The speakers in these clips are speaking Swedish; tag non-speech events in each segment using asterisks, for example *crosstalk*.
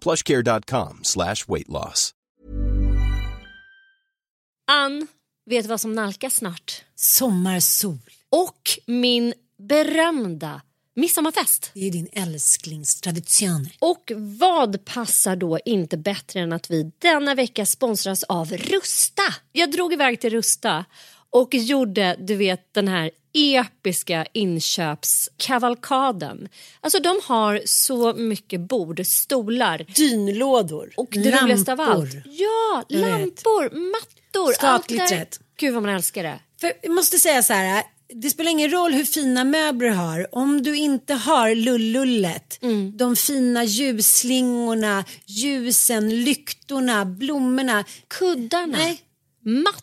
plushcare.com slash weight loss. Ann, vet du vad som nalkas snart? Sommarsol. Och min berömda midsommarfest. Det är din älsklingstradition. Och vad passar då inte bättre än att vi denna vecka sponsras av Rusta? Jag drog iväg till Rusta och gjorde, du vet, den här episka inköpskavalkaden. Alltså de har så mycket bord, stolar Dynlådor. och det lampor. roligaste av allt. Ja, Jag vet. lampor, mattor. Allt rätt. Gud vad man älskar det. För jag måste säga så här. Det spelar ingen roll hur fina möbler du har. Om du inte har lullullet, Mm. de fina ljusslingorna, ljusen, lyktorna, blommorna. Kuddarna, Nej, mattorna.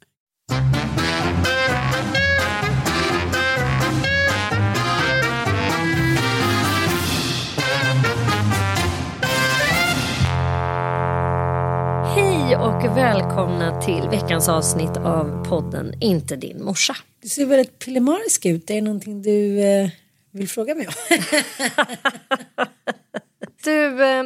Hej och välkomna till veckans avsnitt av podden Inte din morsa. Du ser väldigt pillemarisk ut. Är det någonting du eh, vill fråga mig om? *laughs* Du, eh,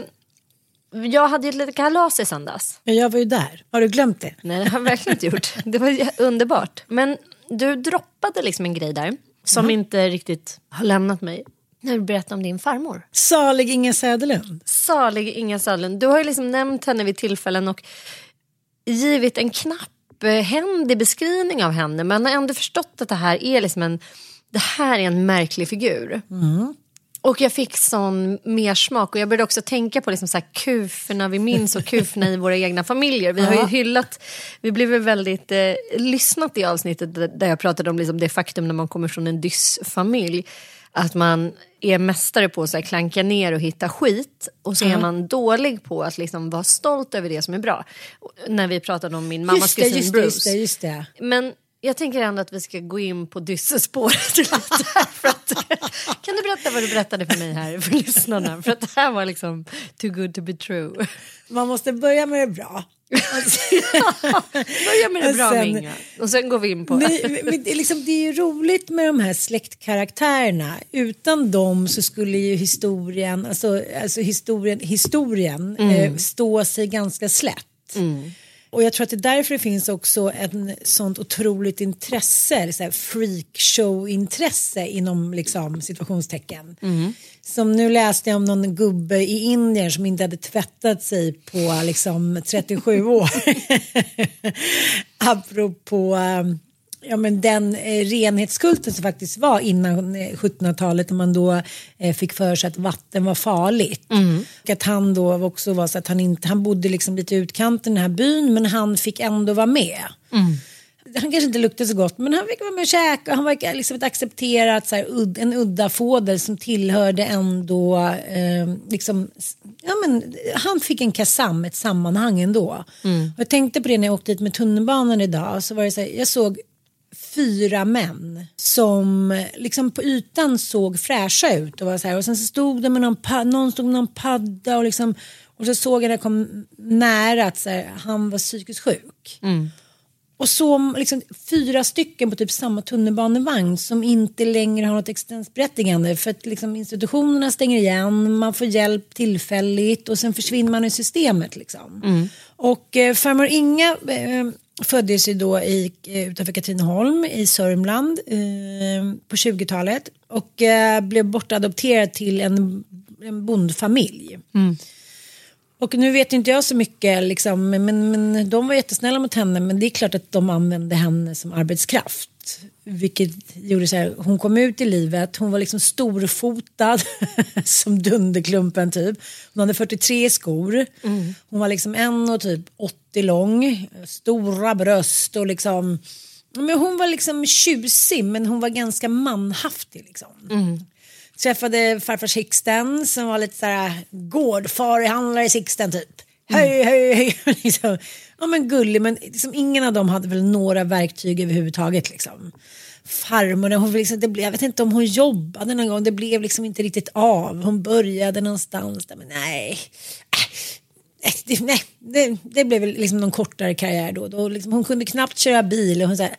jag hade ju ett litet kalas i söndags. Jag var ju där. Har du glömt det? Nej, det har jag verkligen inte gjort. *laughs* Det var underbart. Men du droppade liksom en grej där som inte riktigt har lämnat mig. När du berättade om din farmor. Salig Inga Söderlund. Salig Inga Södlund. Du har ju liksom nämnt henne vid tillfällen och givit en knapphändig beskrivning av henne. Men har ändå förstått att det här är liksom en, det här är en märklig figur. Och jag fick sån mer smak och jag började också tänka på liksom så här kuferna vi minns och kuferna i våra egna familjer. Vi har ju hyllat, vi blev väl väldigt eh, lyssnat i avsnittet där jag pratade om liksom det faktum när man kommer från en dyss-familj. Att man är mästare på att klanka ner och hitta skit och så är man dålig på att liksom vara stolt över det som är bra. När vi pratade om min mammas Just det, kusin just det, Bruce. just det, just det. Men jag tänker ändå att vi ska gå in på dyssespåret *laughs* lite. För att, kan du berätta vad du berättade för mig här för lyssnarna? För att det här var liksom too good to be true. Man måste börja med det bra. Börja med det bra sen- Minga. Och sen går vi in på... Men, men det, är liksom, det är ju roligt med de här släktkaraktärerna. Utan dem så skulle ju historien, alltså, alltså historien, historien eh, stå sig ganska slätt. Och jag tror att det är därför det finns också en sånt otroligt intresse, freakshow-intresse inom liksom, situationstecken. Som nu läste jag om någon gubbe i Indien som inte hade tvättat sig på liksom 37 *laughs* år. *laughs* Apropå um, ja, men den eh, renhetskulten som faktiskt var innan eh, 1700-talet när man då eh, fick för sig att vatten var farligt. Och att han då också var så att han inte, han bodde liksom lite i utkanten i den här byn men han fick ändå vara med. Han kanske inte luktade så gott men han fick vara med och käka. Han var liksom ett accepterat, så här, udd, en udda fådel som tillhörde ändå, eh, liksom, ja, men, han fick en kasam, ett sammanhang ändå. Mm. jag tänkte på det när jag åkte dit med tunnelbanan idag. Så var det så här, jag såg fyra män som liksom på ytan såg fräscha ut. Och, var så här, och sen så stod de med någon, någon stod med någon padda och, liksom, och så såg jag när jag kom nära att här, han var psykiskt sjuk. Mm. Och så liksom, fyra stycken på typ samma tunnelbanevagn som inte längre har något existensberättigande för att liksom, institutionerna stänger igen, man får hjälp tillfälligt och sen försvinner man i systemet. Liksom. Mm. Och eh, farmor Inga eh, föddes ju då i, eh, utanför Katrineholm i Sörmland eh, på 20-talet och eh, blev bortadopterad till en, en bondfamilj. Mm. Och nu vet inte jag så mycket, liksom, men, men de var jättesnälla mot henne men det är klart att de använde henne som arbetskraft. Vilket gjorde så här, hon kom ut i livet, hon var liksom storfotad *laughs* som Dunderklumpen typ. Hon hade 43 skor, mm. hon var liksom en och typ 80 lång, stora bröst och liksom men hon var liksom tjusig men hon var ganska manhaftig liksom. Mm. Träffade farfar Sixten som var lite såhär gårdfarihandlare i Sixten typ. Höj, höj, höj. *laughs* liksom. Ja men gullig men liksom, ingen av dem hade väl några verktyg överhuvudtaget liksom. Farmor, hon liksom, det blev, jag vet inte om hon jobbade någon gång, det blev liksom inte riktigt av. Hon började någonstans där men nej. Äh, det, nej, det, det blev liksom någon kortare karriär då. då liksom, hon kunde knappt köra bil. Och hon, så här,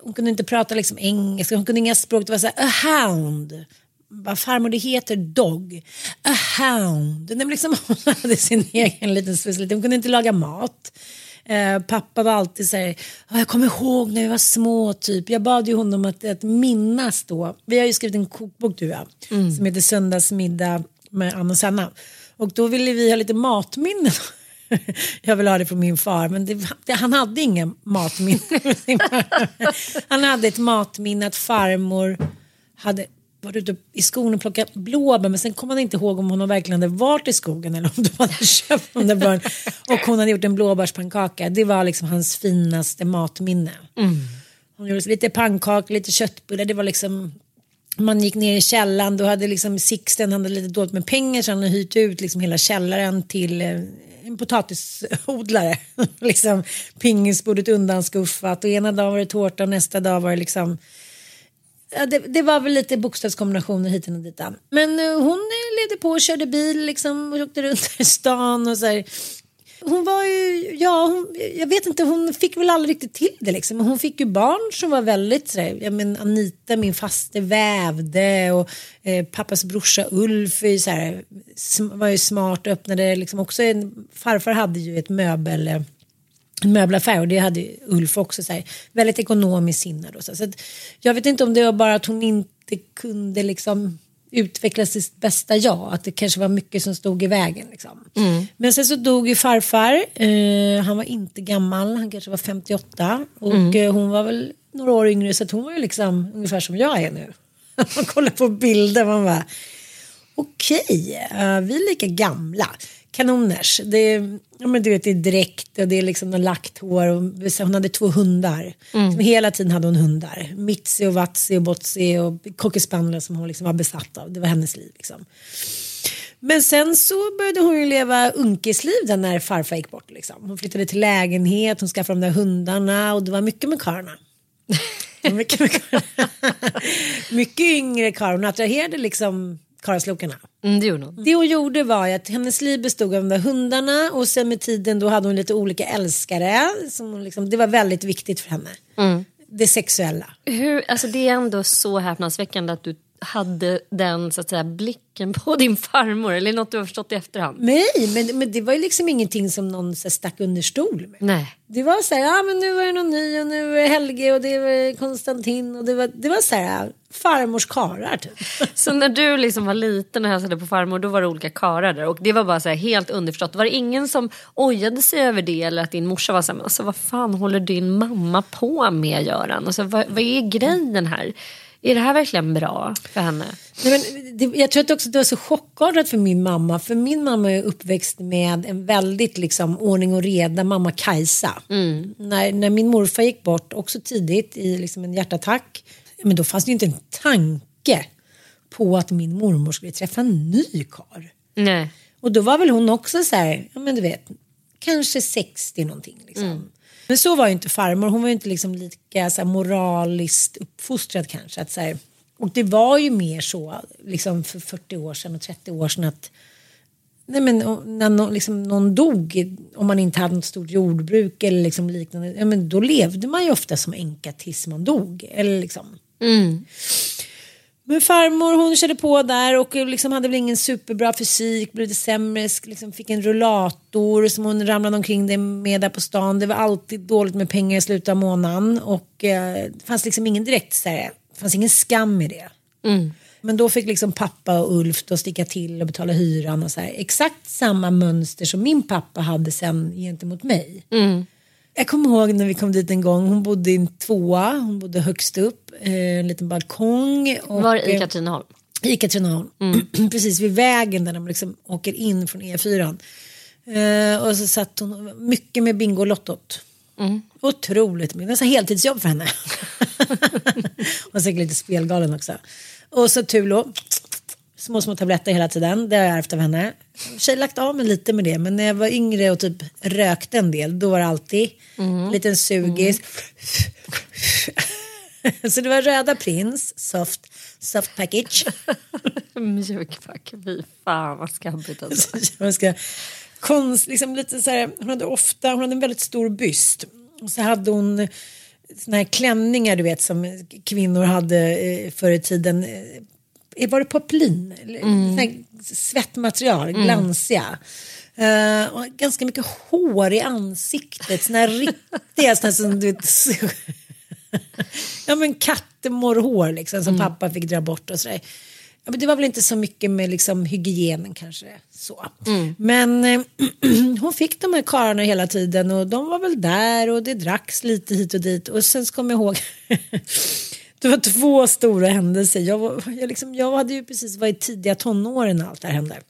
hon kunde inte prata liksom engelska, hon kunde inga språk. Det var så här, a hound vad farmor det heter dog, a hound. Nej, liksom, *laughs* hon hade sin egen liten specialitet, hon kunde inte laga mat. Eh, pappa var alltid så här, jag kommer ihåg när vi var små typ. Jag bad ju honom att, att minnas då. Vi har ju skrivit en kokbok du och mm. som heter Söndagsmiddag med Anna och Sanna. Och då ville vi ha lite matminnen. *laughs* jag vill ha det från min far, men det, det, han hade ingen matminne. *laughs* han hade ett matminne att farmor hade varit ute i skogen och plockat blåbär men sen kom han inte ihåg om hon verkligen hade varit i skogen eller om de hade *laughs* köpt dem där början. Och hon hade gjort en blåbärspannkaka. Det var liksom hans finaste matminne. Mm. Hon gjorde lite pannkaka, lite köttbullar. Det var liksom man gick ner i källaren, då hade liksom Sixten hade lite dåligt med pengar så han hade hyrt ut liksom hela källaren till eh, en potatisodlare. *laughs* liksom pingisbordet undanskuffat och ena dagen var det tårta och nästa dag var det liksom Ja, det, det, var väl lite bokstavskombinationer hit och dit. Men uh, hon eh, levde på och körde bil liksom, och åkte runt *laughs* i stan och så här. Hon var ju, ja, hon, jag vet inte, hon fick väl aldrig riktigt till det liksom. Hon fick ju barn som var väldigt sådär, jag men Anita, min faste vävde och eh, pappas brorsa Ulf är så här, var ju smart och öppnade liksom också en, farfar hade ju ett möbel eh, en möbelaffär och det hade Ulf också så här, väldigt ekonomiskt sinne. Då, så, så jag vet inte om det var bara att hon inte kunde liksom utveckla sitt bästa jag, att det kanske var mycket som stod i vägen. Liksom. Mm. Men sen så dog ju farfar, eh, han var inte gammal, han kanske var 58 och mm. eh, hon var väl några år yngre så hon var ju liksom ungefär som jag är nu. *laughs* man kollar på bilder man bara okej, okay, uh, vi är lika gamla kanoners. Det ja, men du vet, det är dräkt och det är liksom lagt hår. Och hon hade två hundar. Mm. hela tiden hade hon hundar. Mitzi och Vatsi och Botsi och Cocker som hon liksom var besatt av. Det var hennes liv. Liksom. Men sen så började hon ju leva unkesliv när farfar gick bort. Liksom. Hon flyttade till lägenhet, hon skaffade de där hundarna och det var mycket med karlarna. mycket, mycket, *laughs* mycket yngre karlar. Hon attraherade liksom karlslokarna. Mm, det, gjorde hon. det hon gjorde var att hennes liv bestod av de där hundarna och sen med tiden då hade hon lite olika älskare. Som liksom, det var väldigt viktigt för henne. Mm. Det sexuella. Hur, alltså det är ändå så häpnadsväckande att du hade den så att säga, blicken på din farmor eller något du har förstått i efterhand? Nej, men, men det var ju liksom ingenting som någon så stack under stol med. Nej. Det var så här, ja men nu var det någon ny och nu är det Helge och det var Konstantin och det var, det var så här farmors karar typ. *laughs* Så när du liksom var liten och hälsade på farmor då var det olika karar där och det var bara så här helt underförstått. Var det ingen som ojade sig över det eller att din morsa var så här, alltså vad fan håller din mamma på med Göran? Alltså, vad, vad är grejen här? Är det här verkligen bra för henne? Nej, men det, jag tror att också det var så chockartat för min mamma. För min mamma är uppväxt med en väldigt liksom, ordning och reda mamma Kajsa. Mm. När, när min morfar gick bort, också tidigt i liksom en hjärtattack. Men då fanns det ju inte en tanke på att min mormor skulle träffa en ny kar. Nej. Och då var väl hon också så här, ja men du vet, kanske 60 någonting. Liksom. Men så var ju inte farmor, hon var ju inte liksom lika så här, moraliskt uppfostrad kanske. Att, så här, och det var ju mer så liksom för 40 år sedan och 30 år sedan att Nej, men, när någon, liksom, någon dog, om man inte hade något stort jordbruk eller liksom liknande, ja, men då levde man ju ofta som änka tills man dog. Eller liksom. Mm. Men farmor hon körde på där och liksom hade väl ingen superbra fysik, blev lite sämre, liksom fick en rullator som hon ramlade omkring med där på stan. Det var alltid dåligt med pengar i slutet av månaden och eh, det fanns liksom ingen direkt så här, det fanns ingen skam i det. Men då fick liksom pappa och Ulf då sticka till och betala hyran och så här. Exakt samma mönster som min pappa hade sen gentemot mig. Jag kommer ihåg när vi kom dit en gång, hon bodde i en tvåa, hon bodde högst upp, eh, en liten balkong. Och, Var i eh, Katrineholm? i Katrineholm. *clears throat* Precis vid vägen där de liksom åker in från E4. Eh, och så satt hon mycket med Bingolottot. Mm. Otroligt mycket. Nästan heltidsjobb för henne. *laughs* hon var säkert lite spelgalen också. Och så Tulo. Små, små tabletter hela tiden. Det har jag ärvt av henne. Tjej lagt av mig lite med det. Men när jag var yngre och typ rökte en del. Då var det alltid en liten sugis. *laughs* så det var röda prins. Soft, soft package. *laughs* Mjukpack, fy fan vad skabbigt alltså. *laughs* man ska, konst, liksom lite så här, hon hade ofta, hon hade en väldigt stor byst. Och så hade hon såna här klänningar du vet som kvinnor hade eh, förr i tiden. Eh, var det poplin? Här Svettmaterial, glansiga. Eh, och ganska mycket hår i ansiktet. Såna här riktiga, här som du vet, *laughs* ja men kattemorrhår liksom som pappa fick dra bort och sådär. Ja, men det var väl inte så mycket med liksom, hygienen kanske. Så. Men eh, *clears throat* hon fick de här karlarna hela tiden och de var väl där och det dracks lite hit och dit. Och sen så kommer jag ihåg, *laughs* det var två stora händelser. Jag, var, jag, liksom, jag hade ju precis varit i tidiga tonåren när allt det här hände.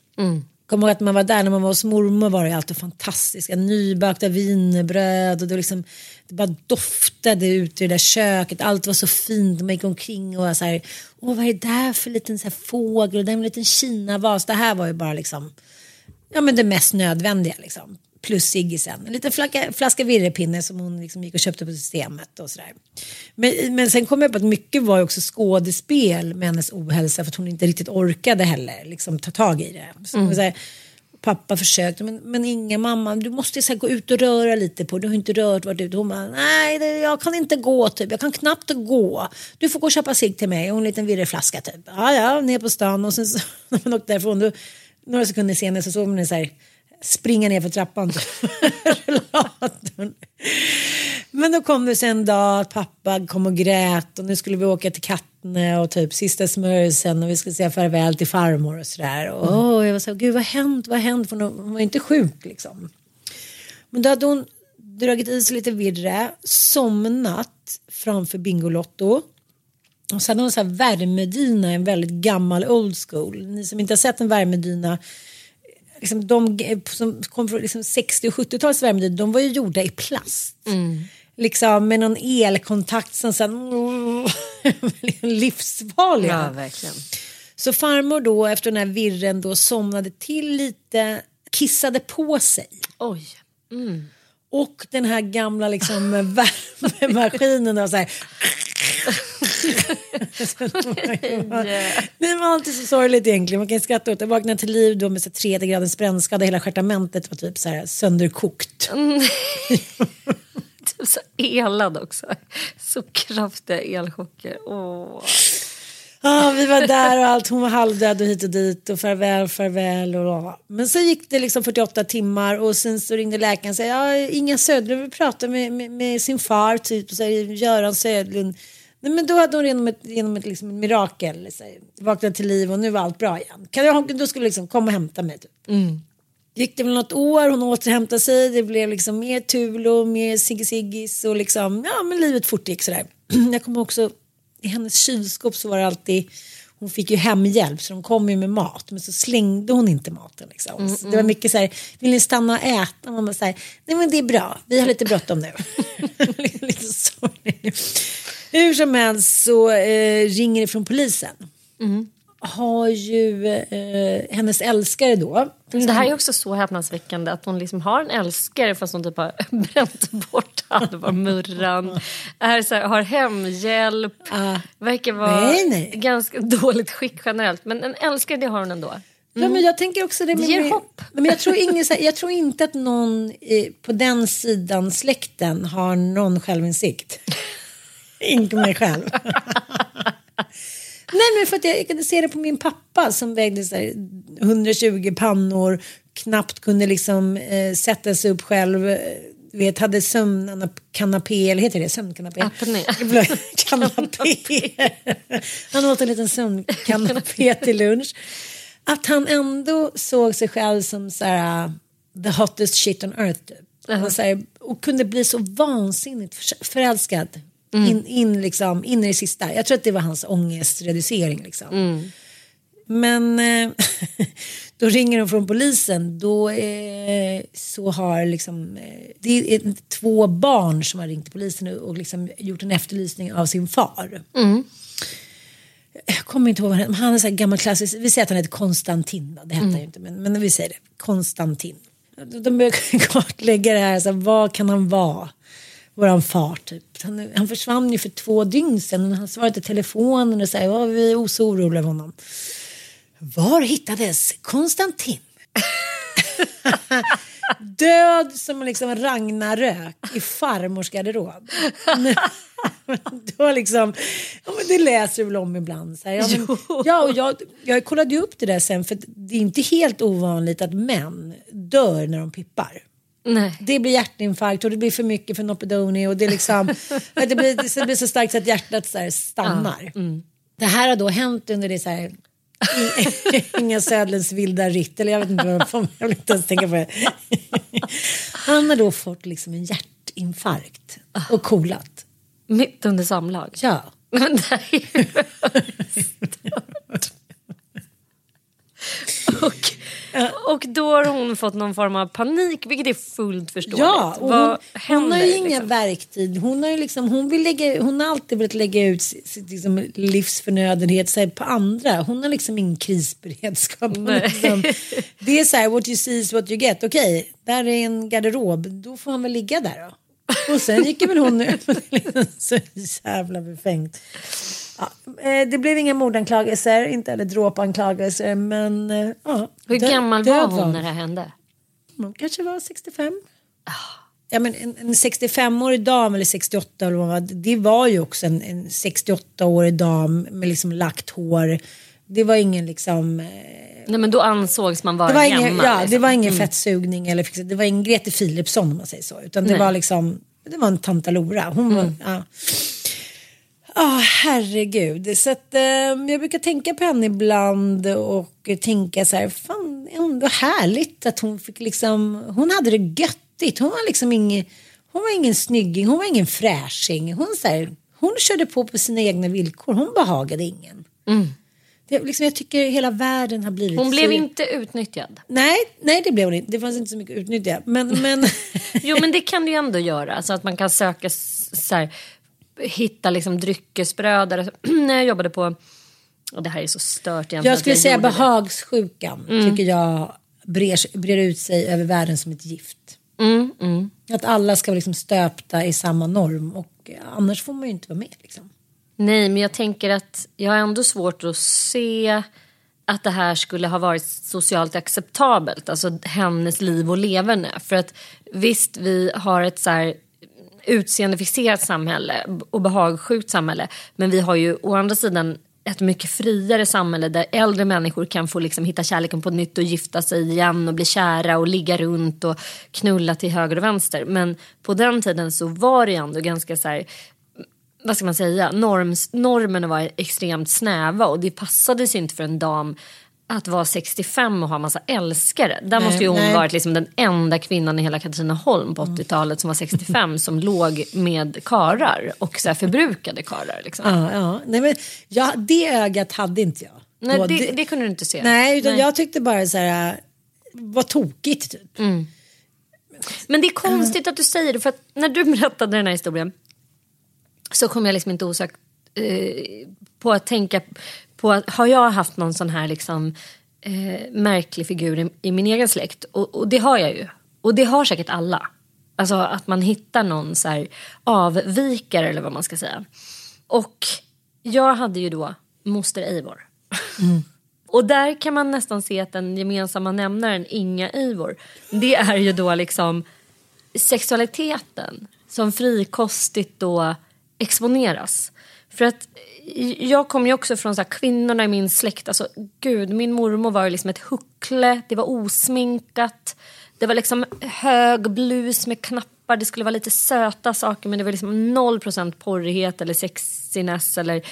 Kommer ihåg att man var där när man var hos mormor var det alltid fantastiska nybakta wienerbröd och det, liksom, det bara doftade ut i det där köket. Allt var så fint. Man gick omkring och var så här, åh vad är det där för liten så här fågel och den en liten kinavas. Det här var ju bara liksom, ja men det mest nödvändiga liksom. Plus ciggisen. En liten flaska, flaska virrepinne som hon liksom gick och köpte på systemet och sådär. Men, men sen kom jag på att mycket var också skådespel med hennes ohälsa för att hon inte riktigt orkade heller liksom ta tag i det. Så, så här, pappa försökte men, men inga mamma du måste så här, gå ut och röra lite på du har inte rört varit ute. Hon bara nej det, jag kan inte gå typ jag kan knappt gå. Du får gå och köpa cigg till mig och en liten virreflaska typ. Ja ja ner på stan och sen så *laughs* när man åkte därifrån då, några sekunder senare så såg man så här springa ner för trappan. *laughs* Men då kom det sen en dag att pappa kom och grät och nu skulle vi åka till Kattne och typ sista smörjelsen och vi skulle säga farväl till farmor och sådär. Och åh, jag var så gud vad har hänt, vad har hänt? För hon var inte sjuk liksom. Men då hade hon dragit i sig lite virre, somnat framför Bingolotto. Och sen hade hon så här värmedyna, en väldigt gammal old school. Ni som inte har sett en värmedyna liksom de som kom från liksom 60 och 70-talets värmedynor, de var ju gjorda i plast. Liksom med någon elkontakt som sen *laughs* livsfarliga. Ja, verkligen. Så farmor då efter den här virren då somnade till lite, kissade på sig. Oj. Och den här gamla liksom *laughs* värmemaskinen då så här. Det var alltid så sorgligt egentligen. Man kan skratta åt det. Jag vaknade till liv då med så 3 graders brännskada. Hela stjärtamentet var typ så här sönderkokt. *laughs* Typ så elad också. Så kraftiga elchocker. Åh. Ah, vi var där och allt. Hon var halvdöd och hit och dit och farväl, farväl. Och, men så gick det liksom 48 timmar och sen så ringde läkaren och sa ja, Inga Söderlund vill prata med, med, med sin far, typ så här, Göran Söderlund. Nej, men då hade hon genom ett, genom ett, liksom, ett mirakel så här, vaknat till liv och nu var allt bra igen. Kan jag, då skulle liksom komma och hämta mig. Typ. Gick det väl något år, hon återhämtade sig, det blev liksom mer Tulo, mer Sigge Siggis och liksom, ja men livet fortgick sådär. *clears throat* Jag kommer också i hennes kylskåp så var det alltid hon fick ju hemhjälp så de kom ju med mat men så slängde hon inte maten. Liksom. Mm, Så det var mycket så här, vill ni stanna och äta? Man bara så här, nej men det är bra, vi har lite bråttom nu. *laughs* *laughs* lite sorgligt. Hur som helst så eh, ringer det från polisen. Mm. Har ju eh, hennes älskare då. Det här är också så häpnadsväckande att hon liksom har en älskare fast hon typ har *laughs* bränt bort halva murran. Är så här, har hemhjälp, verkar vara Nej, nej. ganska dåligt skick generellt. Men en älskare det har hon ändå. Ja, men jag tänker också det. Det med- ger med- hopp. Men jag tror, ingen, jag tror inte att någon i, på den sidan släkten har någon självinsikt. inte mig själv. *laughs* Nej men för att jag, jag kunde se det på min pappa som vägde så här 120 pannor, knappt kunde liksom eh, sätta sig upp själv. eh, Du vet, hade sömnkanapé, eller heter det sömnkanapé? Apné. *laughs* Kanapé. *laughs* Han åt en liten sömnkanapé till lunch. Att han ändå såg sig själv som så här, uh, the hottest shit on earth. Typ. och, så här, och kunde bli så vansinnigt för- förälskad. In, in, liksom, in i det sista. Jag tror att det var hans ångestreducering. Liksom. Men eh, *laughs* då ringer de från polisen. Då eh, så har liksom, eh, det är två barn som har ringt till polisen och, och liksom gjort en efterlysning av sin far. Jag kommer inte ihåg vad han Han är så här gammal klassisk. Vi säger att han heter Konstantin. Det hette han ju inte. Men, men vi säger det. Konstantin. De de börjar *laughs* kartlägga det här. Så här, vad kan han vara? Våran far typ. Han, han försvann ju för två dygn sedan. Han svarade i telefonen och sa ja, vi är så oroliga över honom. Var hittades Konstantin? *laughs* Död som liksom Ragnarök i farmors garderob. Då liksom, ja, men det läser du väl om ibland. Så här, ja, men, ja, och jag, jag kollade ju upp det där sen för det är inte helt ovanligt att män dör när de pippar. Nej. Det blir hjärtinfarkt och det blir för mycket för Nopedoni och det, är liksom, *laughs* det, blir, det blir så starkt så att hjärtat så stannar. Det här har då hänt under det så här, *laughs* Inga Södlens vilda ritt, eller jag vet inte vad jag vill inte ens tänka på det. *laughs* Han har då fått liksom en hjärtinfarkt och kolat. Mitt under samlag. Ja. Men det är ju. *laughs* och, och då har hon fått någon form av panik, vilket är fullt förståeligt. Ja, och hon, hon har ju inga liksom? verktyg. Hon har, ju liksom, hon, vill lägga, hon har alltid velat lägga ut sitt, sitt liksom livsförnödenhet så här, på andra. Hon har liksom ingen krisberedskap. Liksom, det är så här, what you see is what you get. Okej, där är en garderob, då får han väl ligga där då. Och sen gick väl hon ut. *laughs* så jävla befängt. Ja, eh, det blev inga mordanklagelser, inte heller dråpanklagelser, men eh, ja. Hur dö- gammal var död hon när det hände? hon kanske var 65. Ja, men en, en 65-årig dam eller 68 eller vad det var, det var ju också en, en 68-årig dam med liksom lagt hår. Det var ingen liksom... eh, Nej men då ansågs man vara Det var gammal. ingen, ja, det liksom. var ingen fettsugning eller det var ingen Grete Philipsson om man säger så. Utan det Nej. var liksom, det var en tantalora. Hon var, ja. Ja, herregud. Så att, eh, jag brukar tänka på henne ibland och tänka så här, fan ändå härligt att hon fick liksom, hon hade det göttigt. Hon var liksom ingen, hon var ingen snygging, hon var ingen fräsching. Hon, så här, hon körde på på sina egna villkor, hon behagade ingen. Det, liksom, jag tycker hela världen har blivit Hon blev så... inte utnyttjad. Nej, nej det blev hon inte. Det fanns inte så mycket att utnyttja. Men, men... *laughs* Jo men det kan det ju ändå göra. Så att man kan söka så här, hitta liksom dryckesbröder. *clears throat* När jag jobbade på, och det här är så stört egentligen. jag skulle säga gjorde det. behagssjukan tycker jag brer, brer ut sig över världen som ett gift. Mm, mm. Att alla ska vara liksom stöpta i samma norm och annars får man ju inte vara med. Liksom. Nej, men jag tänker att jag har ändå svårt att se att det här skulle ha varit socialt acceptabelt. Alltså hennes liv och leverne. För att visst, vi har ett så här utseendefixerat samhälle och behagsjukt samhälle. Men vi har ju å andra sidan ett mycket friare samhälle där äldre människor kan få liksom hitta kärleken på nytt och gifta sig igen och bli kära och ligga runt och knulla till höger och vänster. Men på den tiden så var det ju ändå ganska så här vad ska man säga, Norms, normerna var extremt snäva och det passade sig inte för en dam att vara 65 och ha massa älskare. Där Nej, måste ju hon nej. varit liksom den enda kvinnan i hela Katrineholm på 80-talet som var 65 som låg med karar och så förbrukade karar. Liksom. Ja, ja. Nej, men, ja, det ögat hade inte jag. Nej, det, det kunde du inte se. nej, utan jag tyckte bara så här, vad tokigt typ. Mm. Men det är konstigt att du säger det för att när du berättade den här historien så kom jag liksom inte osökt eh, på att tänka på att har jag haft någon sån här liksom eh, märklig figur i, i min egen släkt och, och det har jag ju och det har säkert alla. Alltså att man hittar någon så här avvikare eller vad man ska säga. Och jag hade ju då moster Eivor. *laughs* Och där kan man nästan se att den gemensamma nämnaren Inga Eivor, det är ju då liksom sexualiteten som frikostigt då exponeras. För att jag kommer ju också från så här, kvinnorna i min släkt, alltså gud, min mormor var ju liksom ett huckle, det var osminkat, det var liksom hög blus med knappar, det skulle vara lite söta saker men det var liksom noll procent porrighet eller sexiness eller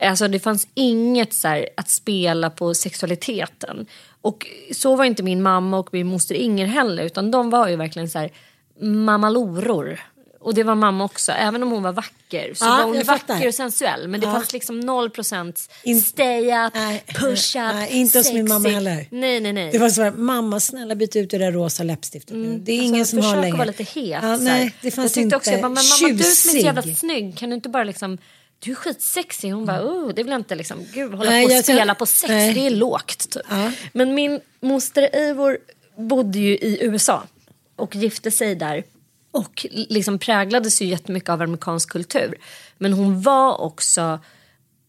Alltså det fanns inget så här, att spela på sexualiteten. Och så var inte min mamma och min moster Inger heller utan de var ju verkligen så här mammaloror. Och det var mamma också, även om hon var vacker så Ja, var hon vacker och sensuell. Men det Ja. fanns liksom noll procent stay up, Nej, push up, nej, inte hos min mamma heller. Nej, nej, nej. Det var så här, mamma snälla byt ut det där rosa läppstiftet nu. Det är ingen Alltså, som har försök längre. att vara lite het. Ja, nej, det fanns jag tyckte inte. också, jag bara, men mamma du som är så jävla Tjusig. snygg, kan du inte bara liksom du är skitsexig. Hon bara, oh, det vill jag inte liksom, gud hålla Nej, på och spela på sex, nej. det är lågt. Typ. Ja. Men min moster Eivor bodde ju i USA och gifte sig där. Och liksom präglades ju jättemycket av amerikansk kultur. Men hon var också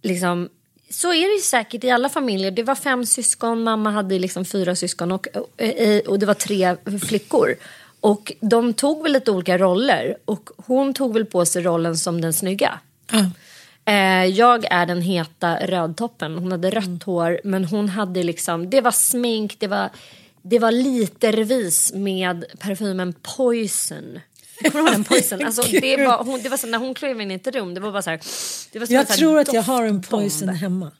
liksom så är det ju säkert i alla familjer. Det var fem syskon, mamma hade liksom fyra syskon och, och, och det var tre flickor. Och de tog väl lite olika roller och hon tog väl på sig rollen som den snygga. Eh, jag är den heta rödtoppen. Hon hade rött hår men hon hade liksom, det var smink, det var, det var litervis med parfymen Poison. Den Poison? Alltså, det var, hon, det var så, när hon klev in i ett rum, det var bara så här. Det var en Jag så tror att jag har en poison hemma.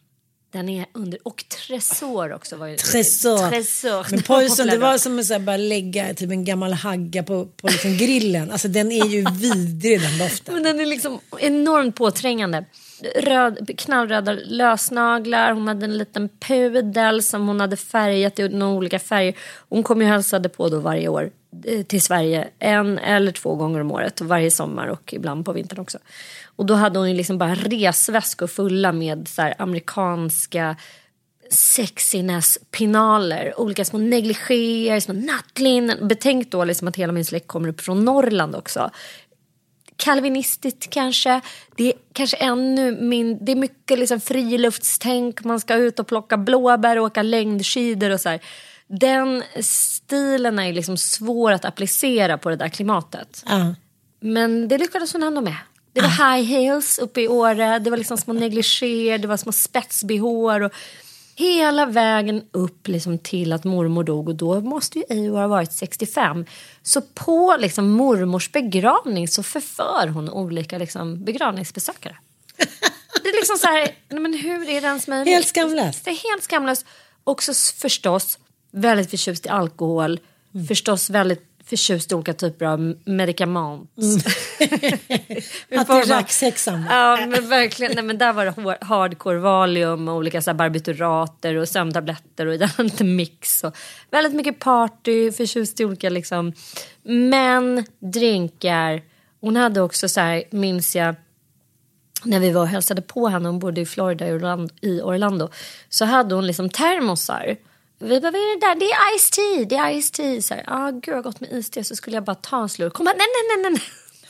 Den är under, och Tresor också var ju. Tresor. Tresor. Men *laughs* poison det var som att så här, bara lägga typ en gammal hagga på, på liksom grillen. Alltså den är ju *laughs* vidrig den doften. Men den är liksom enormt påträngande. Röd, knallröda lösnaglar, hon hade en liten pudel som hon hade färgat i några olika färger. Hon kom ju och hälsade på då varje år eh, till Sverige en eller två gånger om året. Varje sommar och ibland på vintern också. Och då hade hon ju liksom bara resväskor fulla med så här amerikanska sexiness-pinaler, olika små negligéer, små nattlinnen. Betänk då liksom att hela min släkt kommer upp från Norrland också. Kalvinistiskt kanske. Det är kanske ännu min, det är mycket liksom friluftstänk, man ska ut och plocka blåbär och åka längdskidor och så här. Den stilen är liksom svår att applicera på det där klimatet. Ja. Men det lyckades hon ändå med. Det var high heels uppe i Åre, det var liksom små negligéer, det var små spets-bh och hela vägen upp liksom till att mormor dog och då måste ju Eivor ha varit 65. Så på liksom mormors begravning så förför hon olika liksom begravningsbesökare. *laughs* Det är liksom så här, men hur är det ens möjligt? Helt skamlöst. Det är helt skamlöst. Också förstås väldigt förtjust i alkohol. Förstås väldigt förtjust i olika typer av *laughs* det är racksexan. Ja men verkligen, nej, men där var det hardcore valium och olika så barbiturater och sömntabletter och lite mix. Och väldigt mycket party, förtjust i olika liksom. Men drinkar. Hon hade också så här, minns jag, när vi var och hälsade på henne, hon bodde i Florida i Orlando, i Orlando så hade hon liksom termosar. Vi vad är det där? Det är Ice Tea, det är Ice Tea. Så här, ah, gud jag har gått med Ice Tea så skulle jag bara ta en slurk. Hon bara, nej, nej, nej, nej.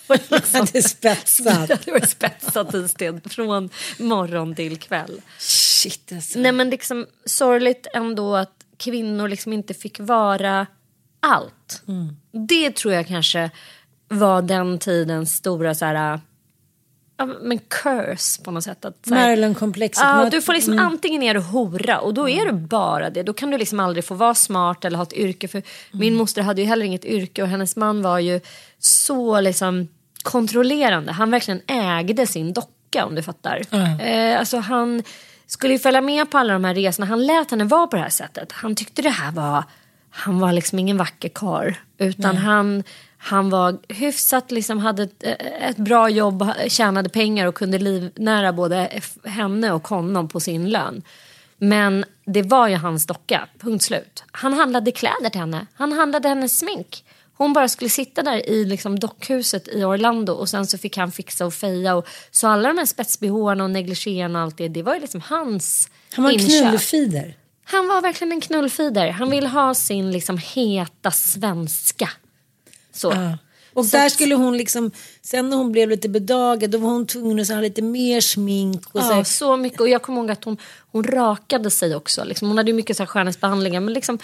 Det var liksom- Det är spetsat. *laughs* det var spetsat Ice Tea från morgon till kväll. Shit alltså. Nej men liksom sorgligt ändå att kvinnor liksom inte fick vara allt. Det tror jag kanske var den tidens stora så här, men curse på något sätt. Att, Marilyn-komplexet. Ja, du får liksom antingen är du hora och då är du bara det. Då kan du liksom aldrig få vara smart eller ha ett yrke. För Min moster hade ju heller inget yrke och hennes man var ju så liksom kontrollerande. Han verkligen ägde sin docka om du fattar. Eh, alltså han skulle ju följa med på alla de här resorna. Han lät henne vara på det här sättet. Han tyckte det här var, han var liksom ingen vacker karl. Utan han, han var hyfsat, liksom hade ett, ett bra jobb, tjänade pengar och kunde livnära både henne och honom på sin lön. Men det var ju hans docka, punkt slut. Han handlade kläder till henne, han handlade hennes smink. Hon bara skulle sitta där i liksom dockhuset i Orlando och sen så fick han fixa och feja. Och, så alla de här spetsbehåarna och negligéerna och allt det, det var ju liksom hans Han var en knullfider. Han var verkligen en knullfider. Han ville ha sin liksom heta svenska. Så. Ja. Och Så där skulle hon liksom, sen när hon blev lite bedagad då var hon tvungen att ha lite mer smink. Och så Ja, här, så mycket. Och jag kommer ihåg att hon, hon rakade sig också. Liksom. Hon hade ju mycket så här skönhetsbehandlingar. Men liksom,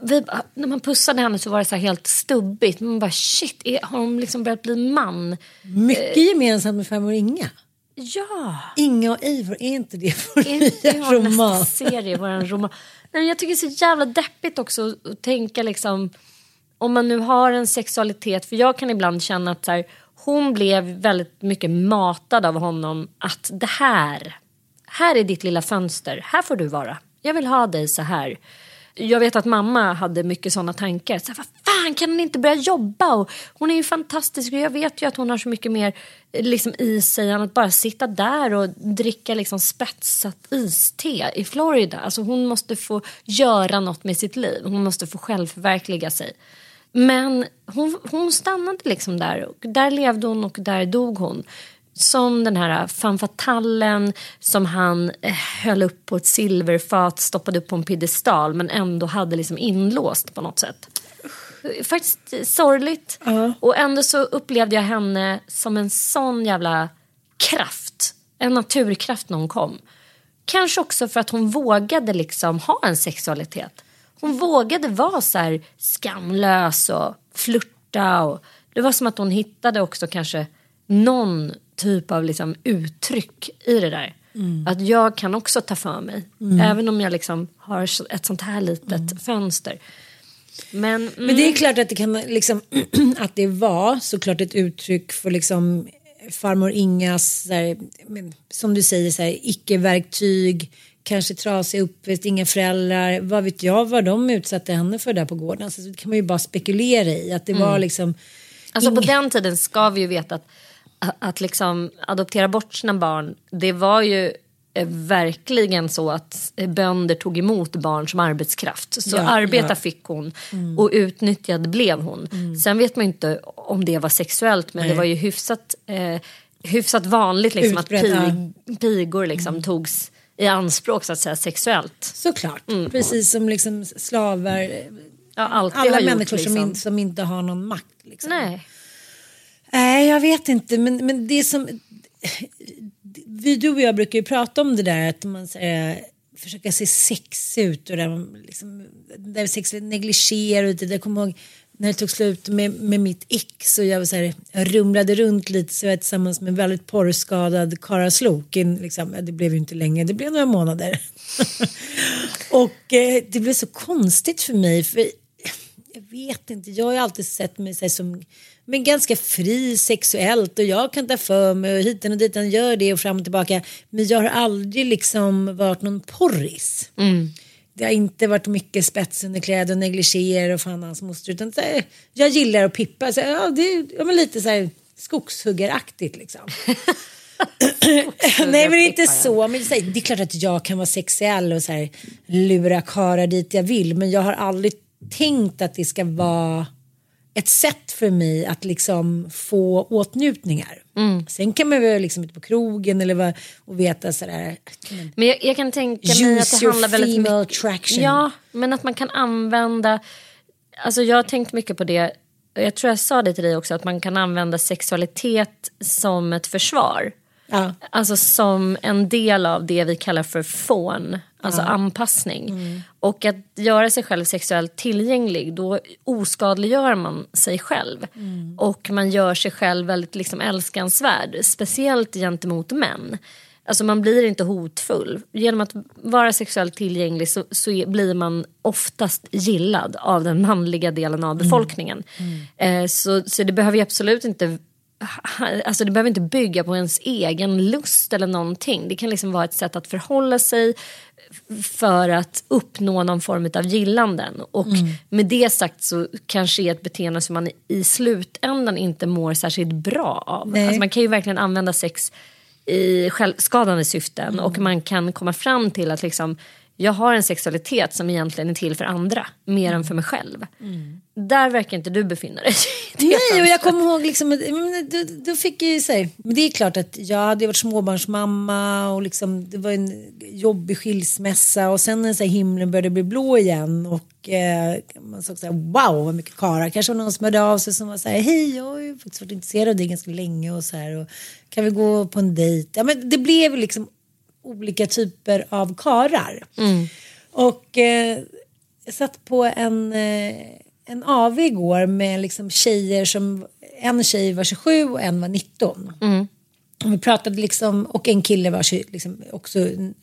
vi, när man pussade henne så var det så helt stubbigt. Man bara shit, är, har hon liksom börjat bli man? mycket Eh. gemensamt med farmor Inga. Ja. Inga och Eivor, är inte det vår Inte nya vår roman? nästa serie, vår roman. Nej, jag tycker det är så jävla deppigt också att tänka liksom om man nu har en sexualitet, för jag kan ibland känna att så här, hon blev väldigt mycket matad av honom att det här, här är ditt lilla fönster, här får du vara. Jag vill ha dig så här. Jag vet att mamma hade mycket sådana tankar. Så här, vad fan kan hon inte börja jobba? Och hon är ju fantastisk och jag vet ju att hon har så mycket mer eh, liksom, i sig än att bara sitta där och dricka liksom, spetsat iste i Florida. Alltså, hon måste få göra något med sitt liv. Hon måste få självförverkliga sig. Men hon, hon stannade liksom där. Och där levde hon och där dog hon. Som den här femme fatalen som han eh, höll upp på ett silverfat, stoppade upp på en piedestal men ändå hade liksom inlåst på något sätt. Faktiskt eh, sorgligt. Och ändå så upplevde jag henne som en sån jävla kraft. En naturkraft när hon kom. Kanske också för att hon vågade liksom ha en sexualitet. Hon vågade vara så här skamlös och flirta. Och det var som att hon hittade också kanske någon typ av liksom uttryck i det där. Att jag kan också ta för mig. Även om jag liksom har ett sånt här litet fönster. Men, mm, Men det är klart att det kan liksom, *clears throat* att det var såklart ett uttryck för liksom farmor Ingas, här, som du säger, så här, icke-verktyg, kanske trasig uppväxt, inga föräldrar, vad vet jag vad de utsatte henne för där på gården. Alltså, det kan man ju bara spekulera i, att det var liksom Alltså på ing- den tiden ska vi ju veta att, att liksom adoptera bort sina barn, det var ju eh, verkligen så att bönder tog emot barn som arbetskraft. Så Ja, arbeta ja. fick hon och utnyttjad blev hon. Sen vet man inte om det var sexuellt men det var ju hyfsat, eh, hyfsat vanligt liksom, att ja. pig, pigor liksom, togs i anspråk så att säga sexuellt. Såklart, precis som liksom slavar, Ja, alla har gjort, människor som, liksom. in, som inte har någon makt. Liksom. Nej. Nej, jag vet inte. Men, men det som... Vi, du och jag brukar ju prata om det där att man säger, försöker se sex ut och där, man liksom, där sex negligerar och det där. Jag kommer ihåg när det tog slut med, med mitt ick så jag, var så här, jag rumlade runt lite så jag var tillsammans med en väldigt porrskadad Kara Slokin. Liksom. Det blev ju inte länge, det blev några månader. *laughs* och eh, det blev så konstigt för mig för jag vet inte, jag har ju alltid sett mig så här som men ganska fri sexuellt och jag kan ta för mig och hiten och ditan gör det och fram och tillbaka. Men jag har aldrig liksom varit någon porris. Mm. Det har inte varit mycket spetsunderkläder och negligéer och fan hans moster utan här, jag gillar att pippa. Så, här, ja, det är ja, men lite så här skogshuggaraktigt liksom. Nej men inte så. Men så här, det är klart att jag kan vara sexuell och så här, lura karlar dit jag vill. Men jag har aldrig tänkt att det ska vara ett sätt för mig att liksom få åtnjutningar. Sen kan man väl liksom ute på krogen eller vad, och veta sådär. Men jag, jag kan tänka mig att det handlar väldigt mycket... Ja, men att man kan använda... Alltså jag har tänkt mycket på det. Jag tror jag sa det till dig också, att man kan använda sexualitet som ett försvar. Ja. Alltså som en del av det vi kallar för fån, alltså anpassning. Mm. Och att göra sig själv sexuellt tillgänglig, då oskadliggör man sig själv. Mm. Och man gör sig själv väldigt liksom älskansvärd, speciellt gentemot män. Alltså man blir inte hotfull. Genom att vara sexuellt tillgänglig så, så är, blir man oftast gillad av den manliga delen av befolkningen. Eh, så, så det behöver ju absolut inte Alltså det behöver inte bygga på ens egen lust eller någonting. Det kan liksom vara ett sätt att förhålla sig för att uppnå någon form av gillanden. Och mm. med det sagt så kanske är ett beteende som man i slutändan inte mår särskilt bra av. Alltså man kan ju verkligen använda sex i självskadande syften mm. och man kan komma fram till att liksom jag har en sexualitet som egentligen är till för andra mer mm. än för mig själv. Mm. Där verkar inte du befinna dig. *laughs* Nej, och jag kommer ihåg, liksom, då, då fick jag säga, men det är klart att jag hade varit småbarnsmamma och liksom, det var en jobbig skilsmässa och sen när så här, himlen började bli blå igen och eh, man såg så här, wow vad mycket karlar. Kanske var någon som hörde av sig som var så här, hej jag har ju faktiskt varit intresserad av dig ganska länge och så här, och kan vi gå på en dejt? Ja, men det blev liksom olika typer av karar. Mm. Och eh, jag satt på en, eh, en AV igår med liksom tjejer som, en tjej var 27 och en var 19. Mm. Och vi pratade liksom, och en kille var liksom också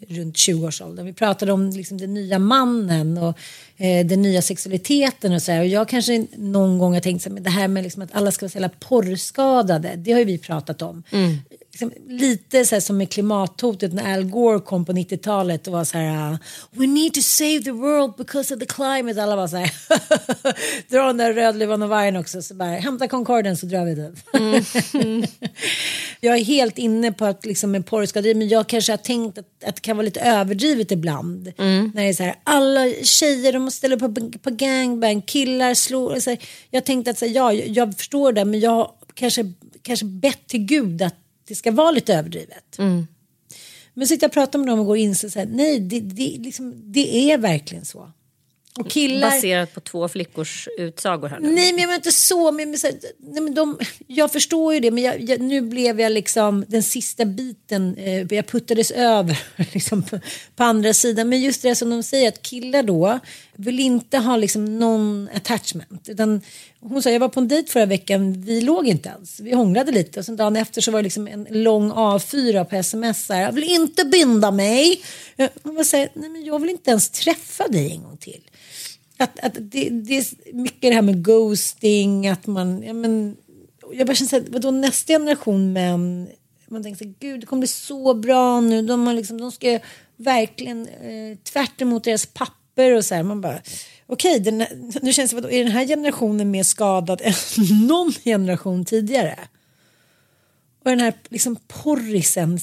runt 20-årsåldern. Vi pratade om liksom den nya mannen och eh, den nya sexualiteten och så här. Och jag kanske någon gång har tänkt så här, men det här med liksom att alla ska vara så jävla porrskadade. Det har ju vi pratat om. Mm liksom, lite så här som med klimathotet när Al Gore kom på 90-talet och var så här We need to save the world because of the climate. Alla var så här *laughs* dra den där rödluvan och vargen också. Så bara hämta Concorden så drar vi den. Mm. *laughs* Mm. jag är helt inne på att liksom med porrskaderi men jag kanske har tänkt att, att det kan vara lite överdrivet ibland. Mm. När det är så här alla tjejer de upp på, på gangbang, killar slår. Så här, jag tänkte att så här, ja jag förstår det men jag kanske kanske bett till gud att det ska vara lite överdrivet. Mm. Men sitter jag och pratar med dem och går in så här, nej det, det, liksom, det är verkligen så. Och killar... Baserat på två flickors utsagor här nu. Nej men jag menar inte så. Men, men, så, nej, men de, jag förstår ju det men jag, jag, nu blev jag liksom den sista biten. Eh, jag puttades över *laughs* liksom, på, på, andra sidan. Men just det som de säger att killar då vill inte ha liksom någon attachment. Utan hon sa jag var på en dejt förra veckan. Vi låg inte ens. Vi hånglade lite och sen dagen efter så var det liksom en lång A4 på sms. Här, jag vill inte binda mig. Hon var så här, nej men jag vill inte ens träffa dig en gång till att, att det, det är mycket det här med ghosting, att man, ja men, jag bara känner att vadå nästa generation män, man tänker så gud det kommer bli så bra nu, de, har liksom, de ska verkligen eh, tvärt emot deras papper och så här, man bara okej, okay, nu känns det, vadå, är den här generationen mer skadad än *laughs* någon generation tidigare? Och den här liksom porrisen,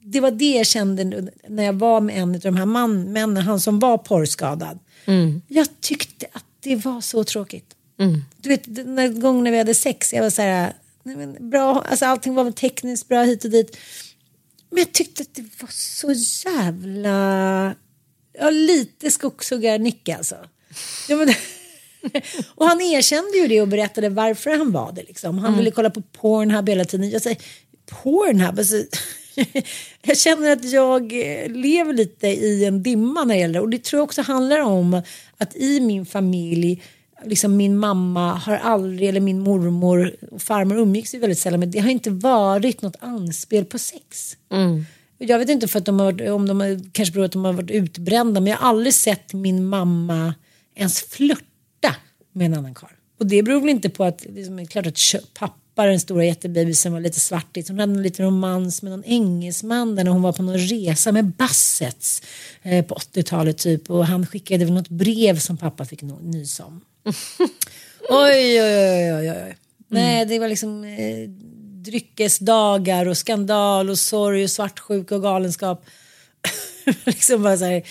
det var det jag kände när jag var med en av de här man, männen, han som var porrskadad. Mm. Jag tyckte att det var så tråkigt. Mm. Du vet, den gången när vi hade sex, jag var så här, nej men bra, alltså allting var väl tekniskt bra hit och dit. Men jag tyckte att det var så jävla, ja lite skogshuggarnick alltså. Ja, men, *laughs* och han erkände ju det och berättade varför han var det. Liksom. Han mm. ville kolla på Pornhub hela tiden. Jag säger, Pornhub? Alltså, *laughs* jag känner att jag eh, lever lite i en dimma när det gäller och det tror jag också handlar om att i min familj liksom min mamma har aldrig, eller min mormor och farmor umgicks ju väldigt sällan men det har inte varit något anspel på sex. Mm. Jag vet inte för att de har, om de har, kanske beror att de har varit utbrända men jag har aldrig sett min mamma ens flörta med en annan karl. Och det beror väl inte på att, liksom, klart att pappa pappa, den stora jättebebisen var lite svartis. Hon hade en liten romans med någon engelsman där när hon var på någon resa med Bassets eh, på 80-talet typ. Och han skickade väl något brev som pappa fick nys om. *laughs* oj, oj, oj, oj, oj. Mm. Nej, det var liksom eh, dryckesdagar och skandal och sorg och svartsjuka och galenskap. *laughs* liksom bara så här.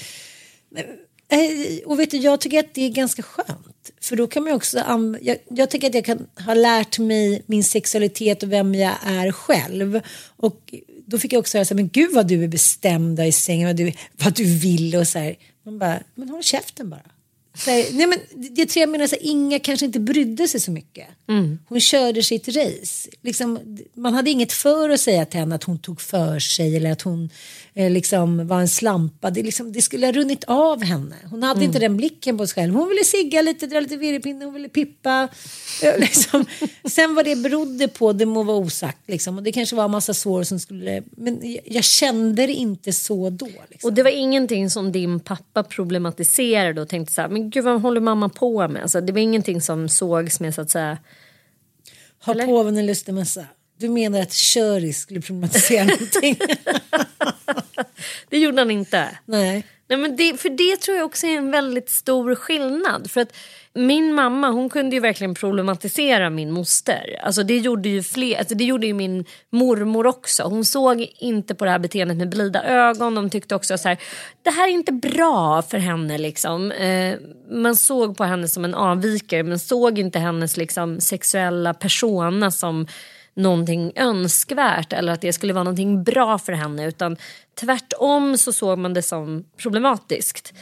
Eh, och vet du, jag tycker att det är ganska skönt. För då kan man också, jag, jag tycker att jag kan ha lärt mig min sexualitet och vem jag är själv. Och då fick jag också höra så här, men gud vad du är bestämd i sängen, vad du, vad du vill och så här. Man bara, men håll käften bara. Här, nej men det tror jag menar, så här, Inga kanske inte brydde sig så mycket. Mm. Hon körde sitt race. Liksom, man hade inget för att säga till henne att hon tog för sig eller att hon eh, liksom var en slampa. Det, liksom, det skulle ha runnit av henne. Hon hade mm. inte den blicken på sig själv. Hon ville sigga lite, dra lite virrepinne, hon ville pippa. liksom. *laughs* Sen vad det berodde på, det må vara osagt. Liksom. Och det kanske var en massa sår som skulle... Men jag, jag kände det inte så då. Liksom. Och det var ingenting som din pappa problematiserade och tänkte så här, men gud vad håller mamma på med? Alltså, det var ingenting som sågs med så att säga... Har påven en lustig mössa? Du menar att Köris skulle problematisera *laughs* någonting? *laughs* Det gjorde han inte. Nej. Nej, men det, för det tror jag också är en väldigt stor skillnad. För att min mamma hon kunde ju verkligen problematisera min moster. Alltså det gjorde ju fler, alltså det gjorde ju min mormor också. Hon såg inte på det här beteendet med blida ögon. De tyckte också så här, det här är inte bra för henne liksom. Eh, man såg på henne som en avvikare men såg inte hennes liksom sexuella persona som någonting önskvärt eller att det skulle vara någonting bra för henne utan tvärtom så såg man det som problematiskt.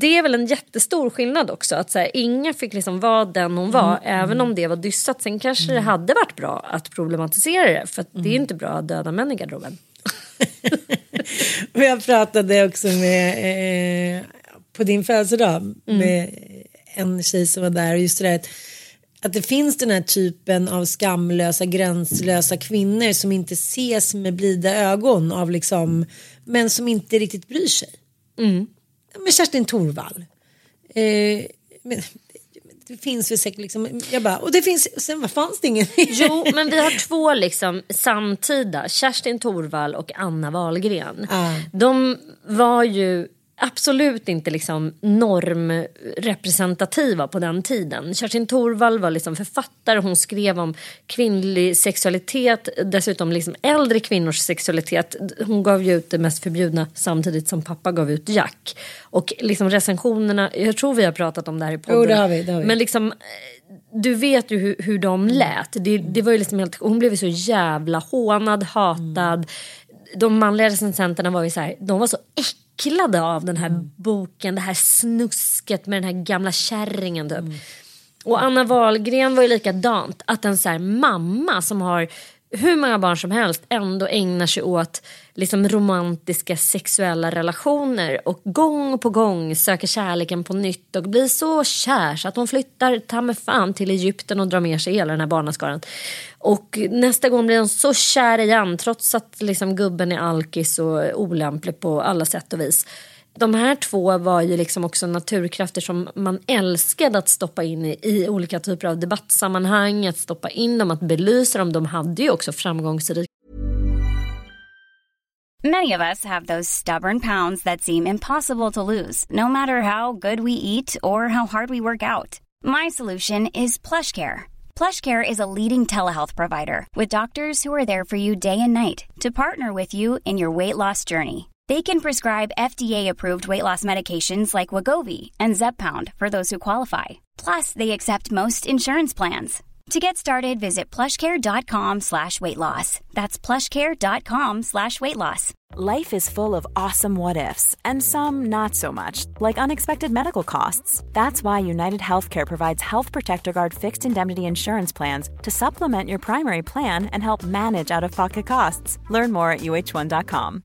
Det är väl en jättestor skillnad också att så här, Inga fick liksom vara den hon var mm. även om det var dyssat. Sen kanske mm. det hade varit bra att problematisera det för det är inte bra att döda män i garderoben. *laughs* jag pratade också med eh, på din födelsedag mm. med en tjej som var där och just det där att det finns den här typen av skamlösa, gränslösa kvinnor som inte ses med blida ögon av liksom, men som inte riktigt bryr sig. Mm. Med Kerstin Torvall. Eh, men, det finns väl säkert liksom, jag bara, och det finns, sen vad fanns det ingen? jo, men vi har två liksom samtida, Kerstin Torvall och Anna Wahlgren. Ah. De var ju absolut inte liksom normrepresentativa på den tiden. Kerstin Thorvall var liksom författare, hon skrev om kvinnlig sexualitet, dessutom liksom äldre kvinnors sexualitet. Hon gav ju ut det mest förbjudna samtidigt som pappa gav ut Jack. Och liksom recensionerna, jag tror vi har pratat om det här i podden. Jo, det har vi, det har vi. Men liksom du vet ju hur, hur de lät. Det, det var ju liksom helt, hon blev så jävla hånad, hatad. Mm. De manliga recensenterna var ju så här, de var så äckliga äcklade av den här mm. boken, det här snusket med den här gamla kärringen typ. Mm. Och Anna Wahlgren var ju likadant, att en så här mamma som har hur många barn som helst ändå ägnar sig åt liksom romantiska sexuella relationer och gång på gång söker kärleken på nytt och blir så kär så att hon flyttar ta med fan till Egypten och drar med sig hela den här barnaskaran. Och nästa gång blir hon så kär igen trots att liksom gubben är alkis och olämplig på alla sätt och vis de här två var ju liksom också naturkrafter som man älskade att stoppa in i, i olika typer av debattsammanhang, att stoppa in dem, att belysa dem. De hade ju också framgångsrika Many of us have those stubborn pounds that seem impossible to lose, no matter how good we eat or how hard we work out. My solution is PlushCare. PlushCare is a leading telehealth provider with doctors who are there for you day and night to partner with you in your weight loss journey. They can prescribe FDA-approved weight loss medications like Wagovi and Zepbound for those who qualify. Plus, they accept most insurance plans. To get started, visit plushcare.com slash weight loss. That's plushcare.com slash weight loss. Life is full of awesome what ifs, and some not so much, like unexpected medical costs. That's why United Healthcare provides Health Protector Guard fixed indemnity insurance plans to supplement your primary plan and help manage out of pocket costs. Learn more at uh1.com.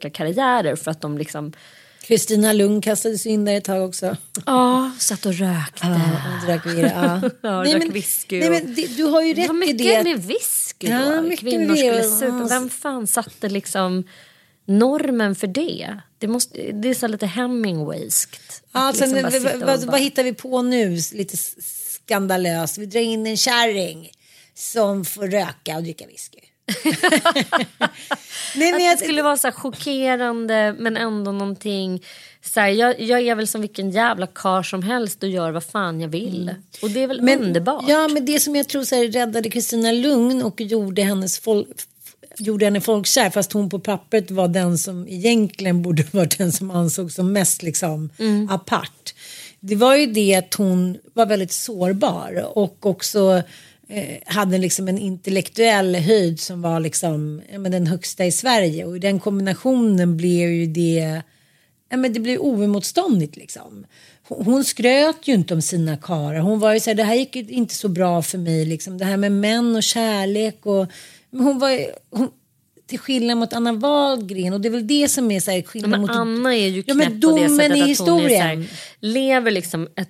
Karriärer för att de liksom Kristina Lund kastades in där ett tag också. Ja, satt och rökte. Ja, drack vira, ja. *laughs* ja, nej, men, whisky. Nej, men du har ju rätt i det. mycket med whisky ja, då. Kvinnor skulle supa. Vem fan satte liksom normen för det? Det, måste, det är så lite Hemingwayskt. Alltså, liksom vad, vad hittar vi på nu? Lite skandalöst. Vi drar in en kärring som får röka och dricka whisky. Nej, Att men jag, det skulle vara så chockerande men ändå någonting. Så här, jag, jag är väl som vilken jävla kar som helst och gör vad fan jag vill. Och det är väl underbart. Ja, men det som jag tror så här, räddade Kristina Lugn och gjorde hennes folk gjorde henne folkkär fast hon på pappret var den som egentligen borde varit den som ansågs som mest liksom Mm. apart. Det var ju det att hon var väldigt sårbar och också hade liksom en intellektuell höjd som var liksom ja, men den högsta i Sverige och den kombinationen blev ju det ja, men det blev oemotståndligt liksom. Hon, hon skröt ju inte om sina karlar. Hon var ju så här, det här gick inte så bra för mig liksom. Det här med män och kärlek och hon var hon, till skillnad mot Anna Wahlgren och det är väl det som är så här skillnad men mot Anna är ju Ja, knäpp men på det sättet i att hon är så historien. här, lever liksom ett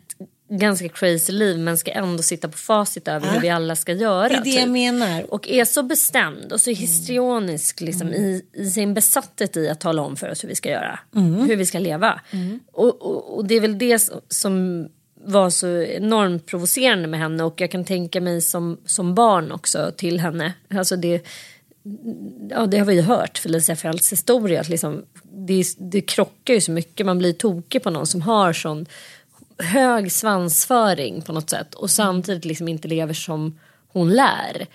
ganska crazy liv men ska ändå sitta på facit över hur vi alla ska göra. Det är det jag typ. menar. Och är så bestämd och så histrionisk liksom, i, i sin besatthet i att tala om för oss hur vi ska göra. Hur vi ska leva. Och, och, och det är väl det som var så enormt provocerande med henne och jag kan tänka mig som, som barn också till henne. Alltså det, ja, det har vi ju hört Felicia Fälts historia. Att liksom, det, det krockar ju så mycket. Man blir tokig på någon som har sån hög svansföring på något sätt och samtidigt liksom inte lever som hon lär.